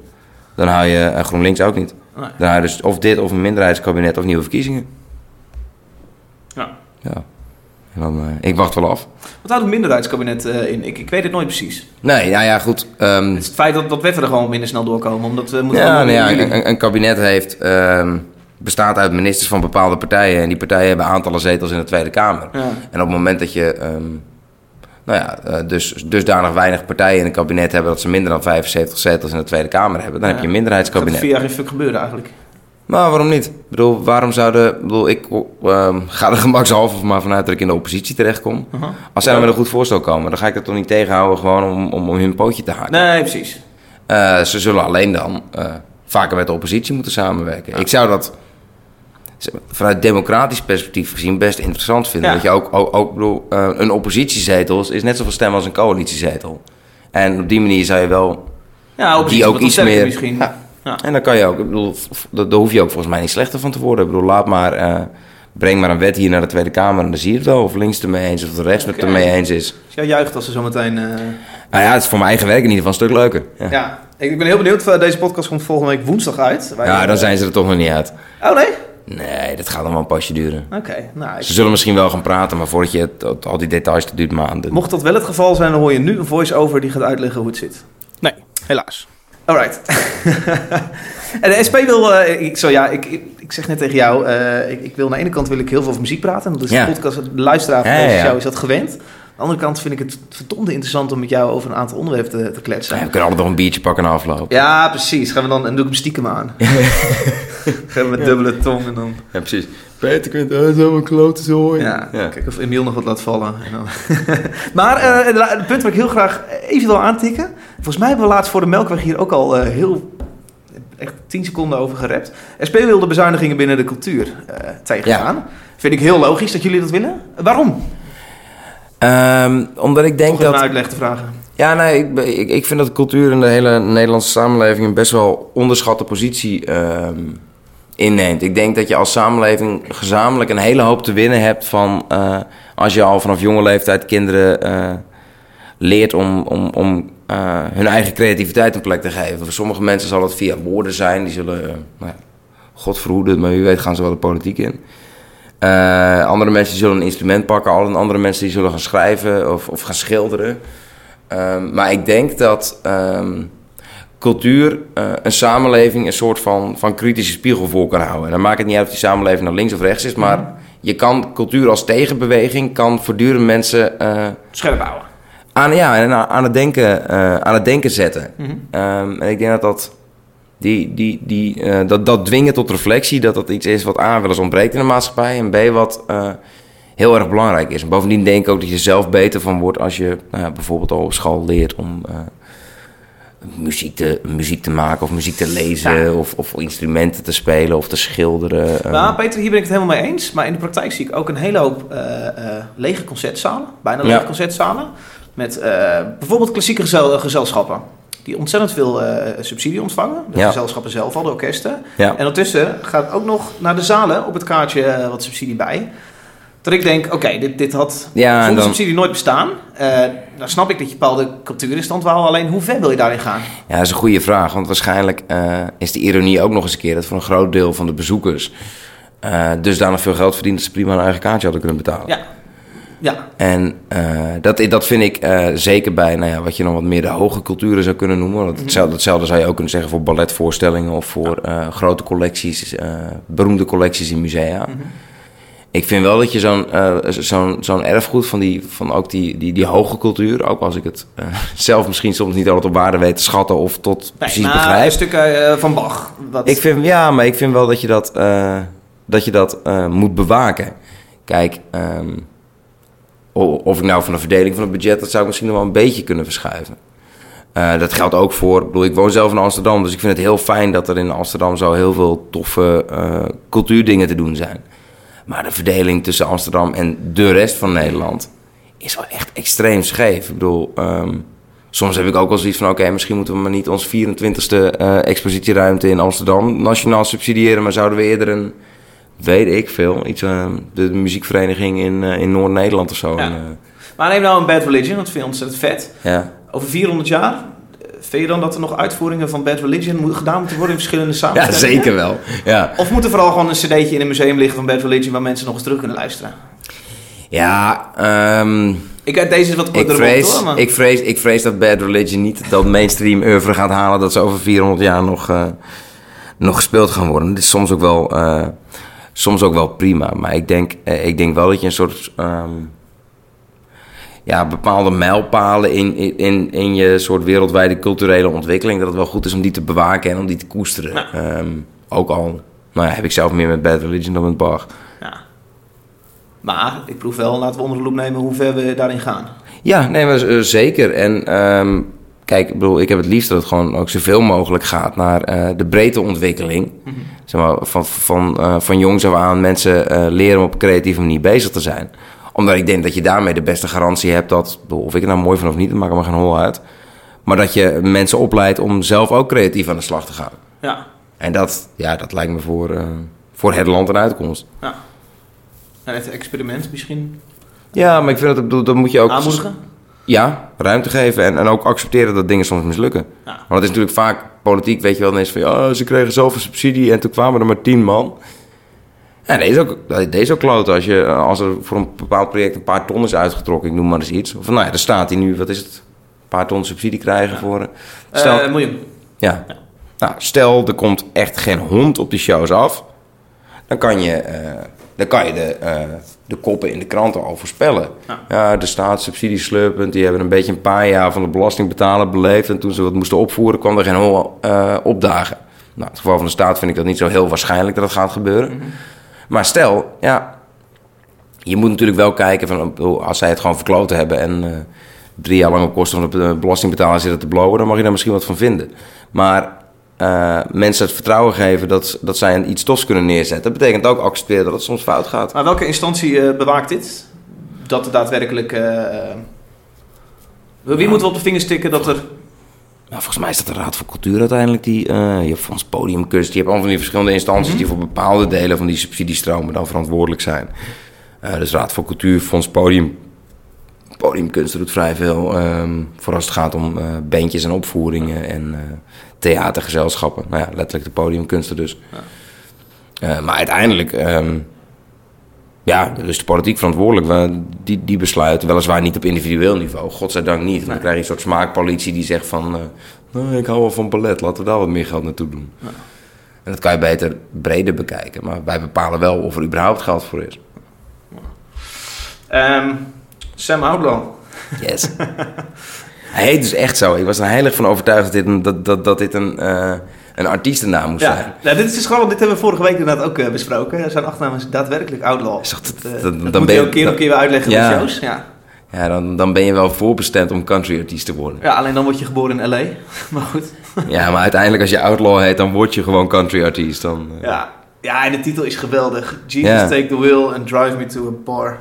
Dan hou je eh, GroenLinks ook niet. Nee. Dan hou je dus of dit of een minderheidskabinet of nieuwe verkiezingen. Ja. Ja. En dan, eh, ik wacht wel af. Wat houdt het minderheidskabinet eh, in? Ik, ik weet het nooit precies. Nee, nou ja, goed. ehm, Het is het feit dat, dat wetten er gewoon minder snel doorkomen. Omdat we moeten ja, nou ja, een, een kabinet heeft, ehm, bestaat uit ministers van bepaalde partijen. En die partijen hebben aantallen zetels in de Tweede Kamer. Ja. En op het moment dat je ehm, nou ja, eh, dus dusdanig weinig partijen in een kabinet hebben... dat ze minder dan 75 zetels in de Tweede Kamer hebben... dan heb je een Dat minderheidskabinet. vier jaar geen fuck gebeuren eigenlijk. Maar waarom niet? Ik bedoel, waarom zouden... Ik bedoel, ik ehm, ga er gemakshalve maar vanuit dat ik in de oppositie terechtkom. Aha. Als zij dan met een goed voorstel komen... dan ga ik dat toch niet tegenhouden gewoon om, om, om hun pootje te haken. Nee, precies. Eh, ze zullen alleen dan eh, vaker met de oppositie moeten samenwerken. Ik zou dat vanuit democratisch perspectief gezien best interessant vinden. Ja. Dat je ook, ook, ook bedoel, eh, een oppositiezetel is net zoveel stemmen als een coalitiezetel. En op die manier zou je wel. Ja, Die ook iets meer- misschien. Ja. Ja. En dan kan je ook, ik bedoel, daar hoef je ook volgens mij niet slechter van te worden. Ik bedoel, laat maar, eh, breng maar een wet hier naar de Tweede Kamer en dan zie je het wel. Of links het ermee eens of de rechts het Oké. ermee eens is. Dus jij juicht als ze zometeen... eh Nou ja, het is voor mijn eigen werk in ieder geval een stuk leuker. Ja, Ja, ik ben heel benieuwd. eh, Deze podcast komt volgende week woensdag uit. Wij- ja dan zijn ze er toch nog niet uit. Oh, nee? Nee, dat gaat nog wel een pasje duren. Oké, nou... ik- Ze zullen misschien wel gaan praten, maar voordat je het, het- al die details, dat duurt maanden. Mocht dat wel het geval zijn, dan hoor je nu een voice-over die gaat uitleggen hoe het zit. Nee, helaas. Alright. en de SP wil, eh, ik, zo, ja, ik, ik, ik zeg net tegen jou, eh, ik, ik wil aan de ene kant wil ik heel veel over muziek praten. Dat is Ja. de podcast, de luisteraar van Ja, deze show is dat gewend. Aan de andere kant vind ik het verdomde interessant om met jou over een aantal onderwerpen te, te kletsen. Ja, we kunnen altijd nog een biertje pakken na afloop. Ja, precies. Gaan we dan, en doe ik hem stiekem aan. Gaan we met dubbele tong en dan... Ja, precies. Peter kunt uit zo'n klote zooi. Ja, Ja. kijk of Emiel nog wat laat vallen. En dan... maar eh, het punt wat ik heel graag even wil aantikken. Volgens mij hebben we laatst voor de Melkweg hier ook al eh, heel... Echt 10 seconden over gerept. SP wil de bezuinigingen binnen de cultuur eh tegengaan. Vind ik heel logisch dat jullie dat willen. Waarom? Ehm, omdat ik denk Toch dat... een uitleg te vragen. Ja, nee, ik, ik, ik vind dat cultuur in de hele Nederlandse samenleving een best wel onderschatte positie ehm, inneemt. Ik denk dat je als samenleving gezamenlijk een hele hoop te winnen hebt van eh, als je al vanaf jonge leeftijd kinderen eh, leert om, om, om eh, hun eigen creativiteit een plek te geven. Voor sommige mensen zal het via woorden zijn, die zullen, nou God verhoede, maar wie weet gaan ze wel de politiek in. Andere mensen zullen een instrument pakken, andere mensen die zullen gaan schrijven of, of gaan schilderen. Ehm, maar ik denk dat ehm, cultuur eh, een samenleving een soort van, van kritische spiegel voor kan houden. En dan maakt het niet uit of die samenleving naar links of rechts is, maar je kan cultuur als tegenbeweging kan voortdurend mensen eh, Scherp houden. aan, ja, en aan, aan het denken, eh, aan het denken zetten. Ehm, en ik denk dat dat, die, die, die, dat, dat dwingen tot reflectie, dat dat iets is wat A, wel eens ontbreekt in de maatschappij. En B, wat heel erg belangrijk is. En bovendien denk ik ook dat je zelf beter van wordt als je nou bijvoorbeeld al op school leert om muziek, te, muziek te maken of muziek te lezen of, of instrumenten te spelen of te schilderen. eh. Nou, Peter, hier ben ik het helemaal mee eens. Maar in de praktijk zie ik ook een hele hoop eh, eh, lege concertzalen. Bijna lege Ja. concertzalen. Met eh, bijvoorbeeld klassieke gezel- gezelschappen. Die ontzettend veel subsidie ontvangen. De Ja. gezelschappen zelf al, de orkesten. ja. En ondertussen gaat ook nog naar de zalen op het kaartje wat subsidie bij. Dat ik denk, oké, dit, dit had Ja, zonder dan- subsidie nooit bestaan. Eh nou snap ik dat je bepaalde cultuur in stand. Alleen hoe ver wil je daarin gaan? Ja, dat is een goede vraag. Want waarschijnlijk eh, is de ironie ook nog eens een keer dat voor een groot deel van de bezoekers eh dusdanig veel geld verdienen dat ze prima een eigen kaartje hadden kunnen betalen. Ja. Ja, En dat, dat vind ik zeker bij nou ja, wat je dan wat meer de hoge culturen zou kunnen noemen. Want hetzelfde, hetzelfde zou je ook kunnen zeggen voor balletvoorstellingen of voor grote collecties, beroemde collecties in musea. Ik vind wel dat je zo'n eh, zo'n zo'n erfgoed van, die, van ook die, die, die hoge cultuur, ook als ik het eh, zelf misschien soms niet altijd op waarde weet te schatten of tot nee, precies maar begrijp. een stuk eh, van Bach. Wat, Ik vind, ja, maar ik vind wel dat je dat, dat, je dat moet bewaken. Kijk, ehm, of ik nou van de verdeling van het budget, dat zou ik misschien nog wel een beetje kunnen verschuiven. Dat geldt ook voor, ik bedoel, ik woon zelf in Amsterdam, dus ik vind het heel fijn dat er in Amsterdam zo heel veel toffe eh, cultuurdingen te doen zijn. Maar de verdeling tussen Amsterdam en de rest van Nederland is wel echt extreem scheef. Ik bedoel, ehm, soms heb ik ook wel zoiets van: oké, misschien moeten we maar niet ons 24e eh, expositieruimte in Amsterdam nationaal subsidiëren, maar zouden we eerder een, weet ik veel, iets, eh, de, muziekvereniging in, eh, in Noord-Nederland of zo. Ja. eh, Maar neem nou een Bad Religion, dat vind ik ontzettend vet. ja. Over 400 jaar, vind je dan dat er nog uitvoeringen van Bad Religion gedaan moeten worden in verschillende ja, samenstellingen? zeker wel. Ja, Of moet er vooral gewoon een cd'tje in een museum liggen van Bad Religion waar mensen nog eens terug kunnen luisteren? ja ehm, Ik, deze is wat ik, vrees, hoor, maar... ik, vrees, ik vrees dat Bad Religion niet dat mainstream oeuvre gaat halen dat ze over 400 jaar nog, eh, nog gespeeld gaan worden. Het is soms ook wel, eh, soms ook wel prima, maar ik denk, eh, ik denk wel dat je een soort ehm, ja, bepaalde mijlpalen in, in- in, je soort wereldwijde culturele ontwikkeling, dat het wel goed is om die te bewaken en om die te koesteren. Ja. Ehm, ook al nou ja, heb ik zelf meer met Bad Religion dan met Bach. Ja. Maar ik proef wel, laten we onder de loep nemen hoe ver we daarin gaan. Ja, nee, maar eh, zeker. En ehm, kijk, ik bedoel, ik heb het liefst dat het gewoon ook zoveel mogelijk gaat naar eh, de breedte ontwikkeling. Zeg maar, van, van, eh, van jongs af aan mensen leren om op een creatieve manier bezig te zijn. Omdat ik denk dat je daarmee de beste garantie hebt dat, of ik er nou mooi van of niet, dat maakt me geen hol uit. Maar dat je mensen opleidt om zelf ook creatief aan de slag te gaan. Ja. En dat, ja, dat lijkt me voor, eh, voor het land een uitkomst. ja. En het experiment misschien Ja, maar ik vind dat, dat moet je ook... aanmoedigen. Ja, ruimte geven en, en ook accepteren dat dingen soms mislukken. Ja. Want het is natuurlijk vaak politiek, weet je wel, is van ja, ze kregen zoveel subsidie en toen kwamen er maar tien man. En deze ook, deze ook kloten als, je, als er voor een bepaald project een paar ton is uitgetrokken, ik noem maar eens iets. Of nou ja, er staat hij nu, wat is het, een paar ton subsidie krijgen voor... eh, Stel, Eh, miljoen. ja. Nou, stel, er komt echt geen hond op die shows af. Dan kan je, eh, dan kan je de, eh, de koppen in de kranten al voorspellen. Ja. Ja, de staat subsidieslurpend. Die hebben een beetje een paar jaar van de belastingbetaler beleefd. En toen ze wat moesten opvoeren, kwam er geen hol eh, opdagen. Nou, in het geval van de staat vind ik dat niet zo heel waarschijnlijk dat dat gaat gebeuren. Maar stel, ja, je moet natuurlijk wel kijken van, als zij het gewoon verkloten hebben en eh, drie jaar lang op kosten van de belastingbetaler zitten te blowen, dan mag je daar misschien wat van vinden. Maar eh, mensen het vertrouwen geven dat, dat zij iets tofs kunnen neerzetten, betekent ook accepteren dat het soms fout gaat. Maar welke instantie eh, bewaakt dit? Dat er daadwerkelijk... eh, eh, wie moeten we op de vingers tikken dat er... Nou, volgens mij is dat de Raad voor Cultuur uiteindelijk. Die, eh je hebt Fonds Podiumkunst. Je hebt allemaal van die verschillende instanties die voor bepaalde delen van die subsidiestromen dan verantwoordelijk zijn. Eh, dus Raad voor Cultuur, Fonds Podium, Podiumkunst doet vrij veel. ehm voor als het gaat om eh bandjes en opvoeringen en theatergezelschappen. Nou ja, letterlijk de podiumkunsten dus. Maar uiteindelijk, ehm, ja, dus de politiek verantwoordelijk. Die, die besluiten, weliswaar niet op individueel niveau, godzijdank niet. Want dan krijg je een soort smaakpolitie die zegt van... eh, nou, ik hou wel van ballet, laten we daar wat meer geld naartoe doen. En dat kan je beter breder bekijken. Maar wij bepalen wel of er überhaupt geld voor is. Ehm, Sam Outlaw. Yes. Hij heet dus echt zo. Ik was er heilig van overtuigd dat dit een, dat, dat, dat dit een, eh, een artiestennaam moest zijn. Ja, nou, dit is dus gewoon, dit hebben we vorige week inderdaad ook eh, besproken. Zijn achternaam is daadwerkelijk Outlaw. Is toch- dat, eh, dat- dat dan moet ben je ook keer op keer weer uitleggen Ja. in de shows. Ja. ja, dan, dan ben je wel voorbestemd om country artiest te worden. Ja, alleen dan word je geboren in L.A. maar goed. Ja, maar uiteindelijk als je outlaw heet, dan word je gewoon country artiest. Dan, eh, Ja. ja, en de titel is geweldig. Jesus, Ja. take the wheel and drive me to a bar.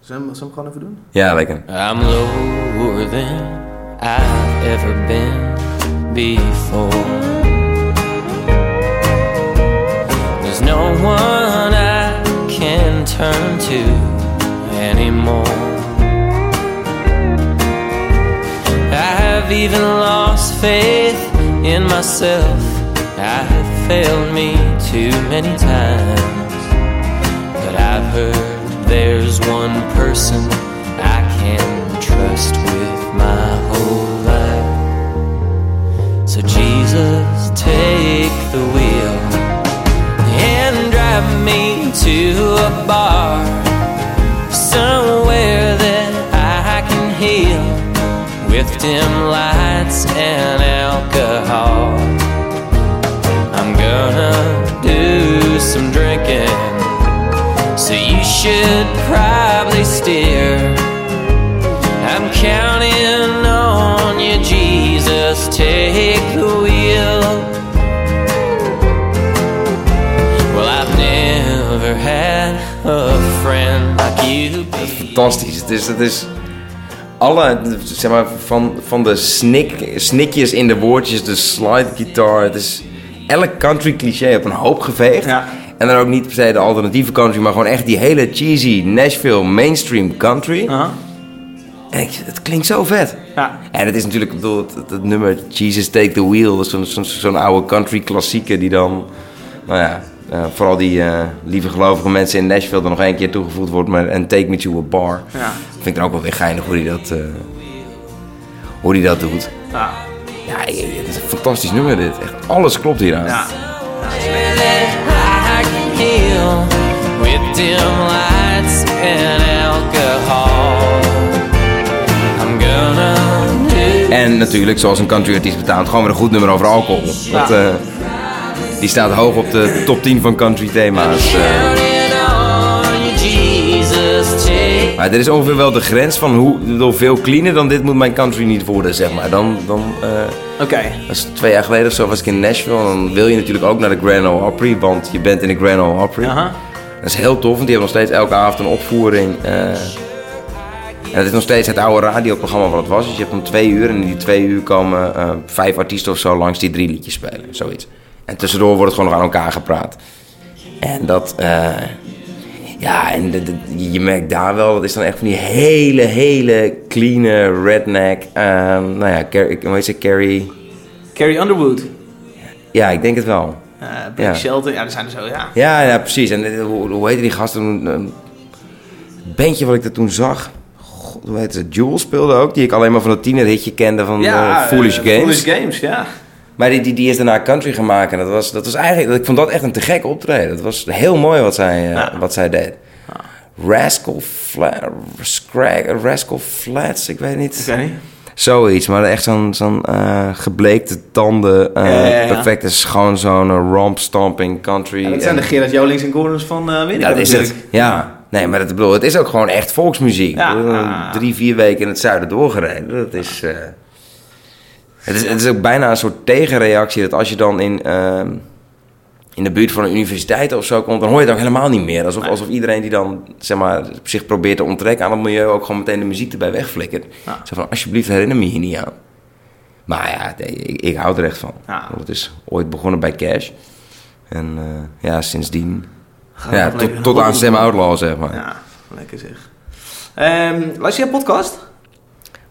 Zullen we zullen we hem gewoon even doen? ja, lekker. I'm lower than I've ever been before. No one I can turn to anymore. I have even lost faith in myself. I have failed me too many times. But I've heard there's one person I can trust with my whole life. So Jesus, take the wheel drive me to a bar somewhere that I can heal with dim lights and alcohol. I'm gonna do some drinking, so you should probably steer. I'm counting on you, Jesus, take the wheel. Fantastisch. Het is, het is alle, zeg maar, van, van de snik, snikjes in de woordjes, de slide guitar. Het is elk country cliché op een hoop geveegd. Ja. En dan ook niet per se de alternatieve country, maar gewoon echt die hele cheesy Nashville mainstream country. Aha. En ik, het klinkt zo vet. Ja. En het is natuurlijk, ik bedoel, het, nummer Jesus Take the Wheel, zo'n oude country klassieker die dan, nou ja, eh, vooral die eh, lieve gelovige mensen in Nashville er nog één keer toegevoegd wordt, maar en Take Me to a Bar. Ja. Vind ik dan ook wel weer geinig hoe hij dat, eh, hoe die dat doet. Ja. Ja, het is een fantastisch nummer dit. Echt, alles klopt hier aan. Ja. En natuurlijk, zoals een country artiest betaamt, gewoon weer een goed nummer over alcohol. Dat, die staat hoog op de top 10 van country thema's. eh. Maar dit is ongeveer wel de grens van hoe veel cleaner dan dit moet mijn country niet worden, zeg maar. Dan, dan eh, Oké. dat is twee jaar geleden of zo was ik in Nashville. Dan wil je natuurlijk ook naar de Grand Ole Opry, want je bent in de Grand Ole Opry. Dat is heel tof, want die hebben nog steeds elke avond een opvoering. eh. en het is nog steeds het oude radioprogramma wat het was. Dus je hebt om twee uur en in die twee uur komen vijf artiesten of zo langs die drie liedjes spelen. Zoiets. En tussendoor wordt het gewoon nog aan elkaar gepraat. En dat, eh, ja, en de- de- je merkt daar wel, dat is dan echt van die hele, hele clean redneck. eh, nou ja, Car- hoe heet ze, Carrie? Carrie Underwood. Ja, ik denk het wel. Eh Blake Ja. Shelton. Ja, er zijn er zo, ja. Ja, ja precies. En eh, hoe, hoe heette die gasten? Een, bandje wat ik er toen zag. God, hoe heet ze? Jules speelde ook. Die ik alleen maar van het tienerhitje kende van Ja, eh, Foolish eh, Games. Foolish Games, ja. Maar die, die, die is daarna country gaan maken. En dat was, dat was eigenlijk, ik vond dat echt een te gek optreden. Dat was heel mooi wat zij, eh, Ja. wat zij deed. Rascal, Fla Scrag, Rascal Flats, ik weet niet. Ik weet niet. Zoiets, maar echt zo'n zo'n eh, gebleekte tanden, eh, Ja, ja, ja. perfect is gewoon zo'n eh, romp stomping country. Ja, dat zijn En- de Gerard Jolings en Gordons van uh, Amerika dat is het. Ja. Nee, maar dat, bedoel, het is ook gewoon echt volksmuziek. Ja. Drie, vier weken in het zuiden doorgereden. Dat is, het is... Het is ook bijna een soort tegenreactie. Dat als je dan in, ehm, in de buurt van een universiteit of zo komt... dan hoor je het ook helemaal niet meer. Alsof, alsof iedereen die dan zeg maar, zich probeert te ontrekken aan het milieu... ook gewoon meteen de muziek erbij wegflikkert. Ja. Zo van, alsjeblieft herinner me hier niet aan. Maar ja, ik, ik hou er echt van. Ja. Want het is ooit begonnen bij Cash. En eh, ja, sindsdien... Gaan Ja, tot, tot aan Sam Outlaw, zeg maar. Ja, lekker zeg. Ehm luister jij podcast?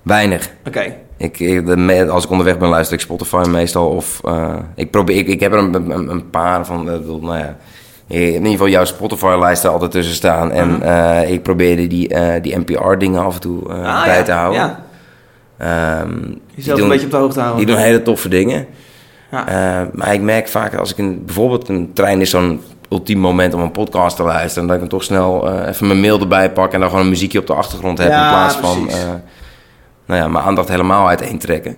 Weinig. Oké. Ik, als ik onderweg ben, luister ik Spotify meestal. Of eh, ik, probeer, ik, ik heb er een, een, een paar van. eh, nou ja, in ieder geval jouw Spotify-lijst er altijd tussen staan. En eh, ik probeerde die, die NPR-dingen af en toe Ah, bij ja. te houden. Ja, die jezelf doen- een beetje op de hoogte houden. Die doen hele toffe dingen. Ja. Maar ik merk vaak als ik in, bijvoorbeeld een trein is zo'n ultiem moment om een podcast te luisteren, dat ik dan toch snel even mijn mail erbij pak en dan gewoon een muziekje op de achtergrond heb Ja, in plaats van precies. Nou ja, mijn aandacht helemaal uiteen trekken.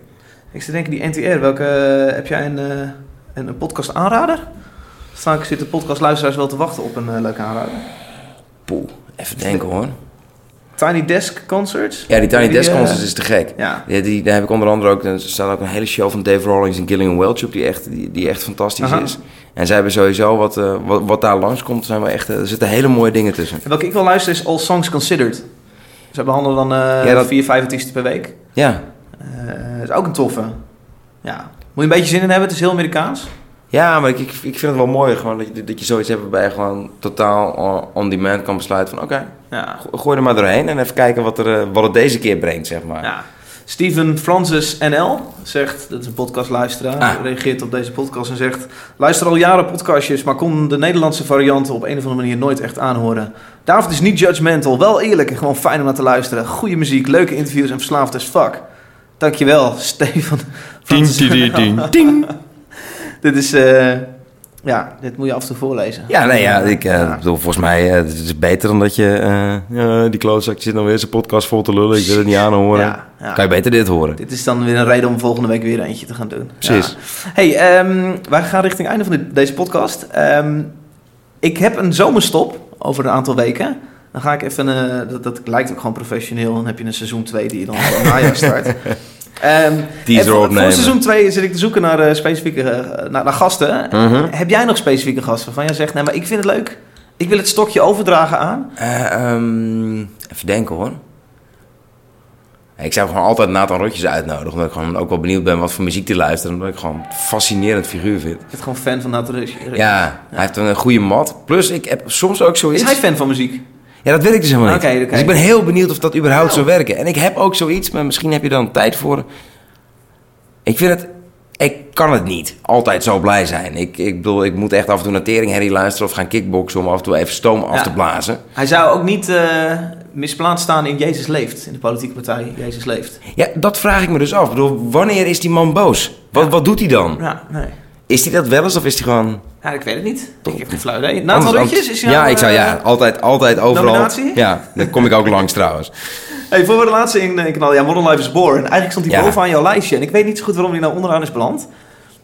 Ik zit denken, die NTR, welke, eh, heb jij een, eh, een, een podcast aanrader? Vaak zitten podcastluisteraars wel te wachten op een eh, leuke aanrader. Poeh, even denken hoor. Tiny Desk Concerts? Ja, die Tiny Desk Concerts is te gek. Ja. Ja, die, daar heb ik onder andere ook... Er staat ook een hele show van Dave Rawlings en Gillian Welch op... die echt, die, die echt fantastisch Aha. is. En zij hebben sowieso wat, wat, wat daar langskomt... Zijn wel echt, er zitten hele mooie dingen tussen. En welke ik wil luisteren is All Songs Considered. Ze behandelen dan eh Ja, dat- vier, vijf artiesten per week. Ja, Eh is ook een toffe. Ja. Moet je een beetje zin in hebben, het is heel Amerikaans. ja maar ik, ik, ik vind het wel mooi gewoon dat je, dat je zoiets hebt... waarbij je gewoon totaal on- on-demand kan besluiten van... oké, Ja. go- gooi er maar doorheen en even kijken wat, er, eh, wat het deze keer brengt, zeg maar. ja. Steven Francis NL zegt, dat is een podcastluisteraar, Ah. reageert op deze podcast en zegt... Luister al jaren podcastjes, maar kon de Nederlandse varianten op een of andere manier nooit echt aanhoren. David is niet judgmental, wel eerlijk en gewoon fijn om naar te luisteren. Goede muziek, leuke interviews en verslaafd as fuck. Dankjewel, Steven Francis NL. ding. Dit is, eh, ja, dit moet je af en toe voorlezen. Ja, nee, ja, ik eh, bedoel, volgens mij eh, het is beter dan dat je... eh, ja, die klootzak zit nou weer zijn podcast vol te lullen, ik wil het niet aanhoren. Ja, ja. Kan je beter dit horen. Dit is dan weer een reden om volgende week weer eentje te gaan doen. Precies. Hey, ehm, wij gaan richting het einde van dit- deze podcast. Ehm, ik heb een zomerstop over een aantal weken. Dan ga ik even, dat, dat lijkt ook gewoon professioneel. Dan heb je een seizoen 2 die je dan het najaar start. En voor, opnemen. voor seizoen 2 zit ik te zoeken naar, eh, specifieke, eh, naar, naar gasten. Mhm. Heb jij nog specifieke gasten waarvan jij zegt... Nee, maar ik vind het leuk. Ik wil het stokje overdragen aan. Eh, ehm, even denken hoor. Ik zou gewoon altijd Nathan Rotjes uitnodigen. Omdat ik gewoon ook wel benieuwd ben wat voor muziek te luisteren. Omdat ik gewoon een fascinerend figuur vind. Ik ben gewoon fan van Nathan Rush. Ja, hij heeft een goede mat. Plus, ik heb soms ook zoiets... Is hij fan van muziek? Ja, dat weet ik dus helemaal niet. Dus ik ben heel benieuwd of dat überhaupt zou werken. En ik heb ook zoiets, maar misschien heb je dan tijd voor. Ik vind het... Ik kan het niet altijd zo blij zijn. Ik, ik bedoel, ik moet echt af en toe naar Teringherrie luisteren... of gaan kickboksen om af en toe even stoom af te blazen. Hij zou ook niet eh, misplaatst staan in Jezus Leeft. In de politieke partij Jezus Leeft. Ja, dat vraag ik me dus af. Ik bedoel, wanneer is die man boos? Wat, Ja. wat doet hij dan? Ja, nee. Is hij dat wel eens of is hij gewoon... Ja, ik weet het niet. Ik heb geen flauw idee. Rutjes is Ja, jouw, ik zou eh, ja, altijd, altijd overal... nominatie? Ja, daar kom ik ook langs trouwens. Hey, voor we de laatste in eh, knallen. Ja, Modern Life is Boring. Eigenlijk stond hij Ja. bovenaan jouw lijstje. En ik weet niet zo goed waarom hij nou onderaan is beland.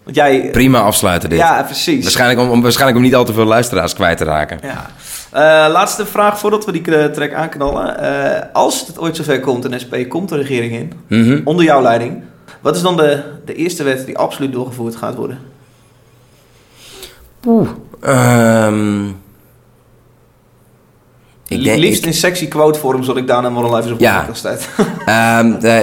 Want jij... Prima afsluiten dit. Ja, precies. Waarschijnlijk om, om, waarschijnlijk om niet al te veel luisteraars kwijt te raken. Ja. Eh, laatste vraag voordat we die eh, track aanknallen. Eh, als het ooit zover komt en SP komt de regering in, Mhm. onder jouw leiding, wat is dan de, de eerste wet die absoluut doorgevoerd gaat worden? Ehm, ik denk, Liefst in sexy quote vorm, zodat ik daarna Life is op Ja. staat. ehm, eh,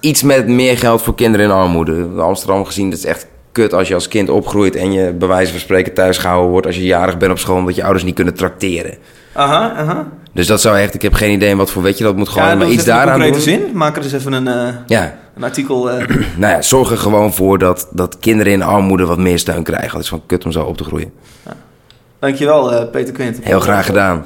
iets met meer geld voor kinderen in armoede. Amsterdam gezien, dat is echt kut als je als kind opgroeit en je bij wijze van spreken thuis gehouden wordt als je jarig bent op school, omdat je ouders niet kunnen trakteren. Aha, aha. Dus dat zou echt, ik heb geen idee in wat voor wetje dat moet gooien, Ja, maar iets eens daaraan doen. zin. Maak er dus even een, eh, Ja, een artikel. eh, nou ja, zorg er gewoon voor dat, dat kinderen in armoede wat meer steun krijgen. Het is gewoon kut om zo op te groeien. Dankjewel, eh, Peter Quint. Heel graag gedaan.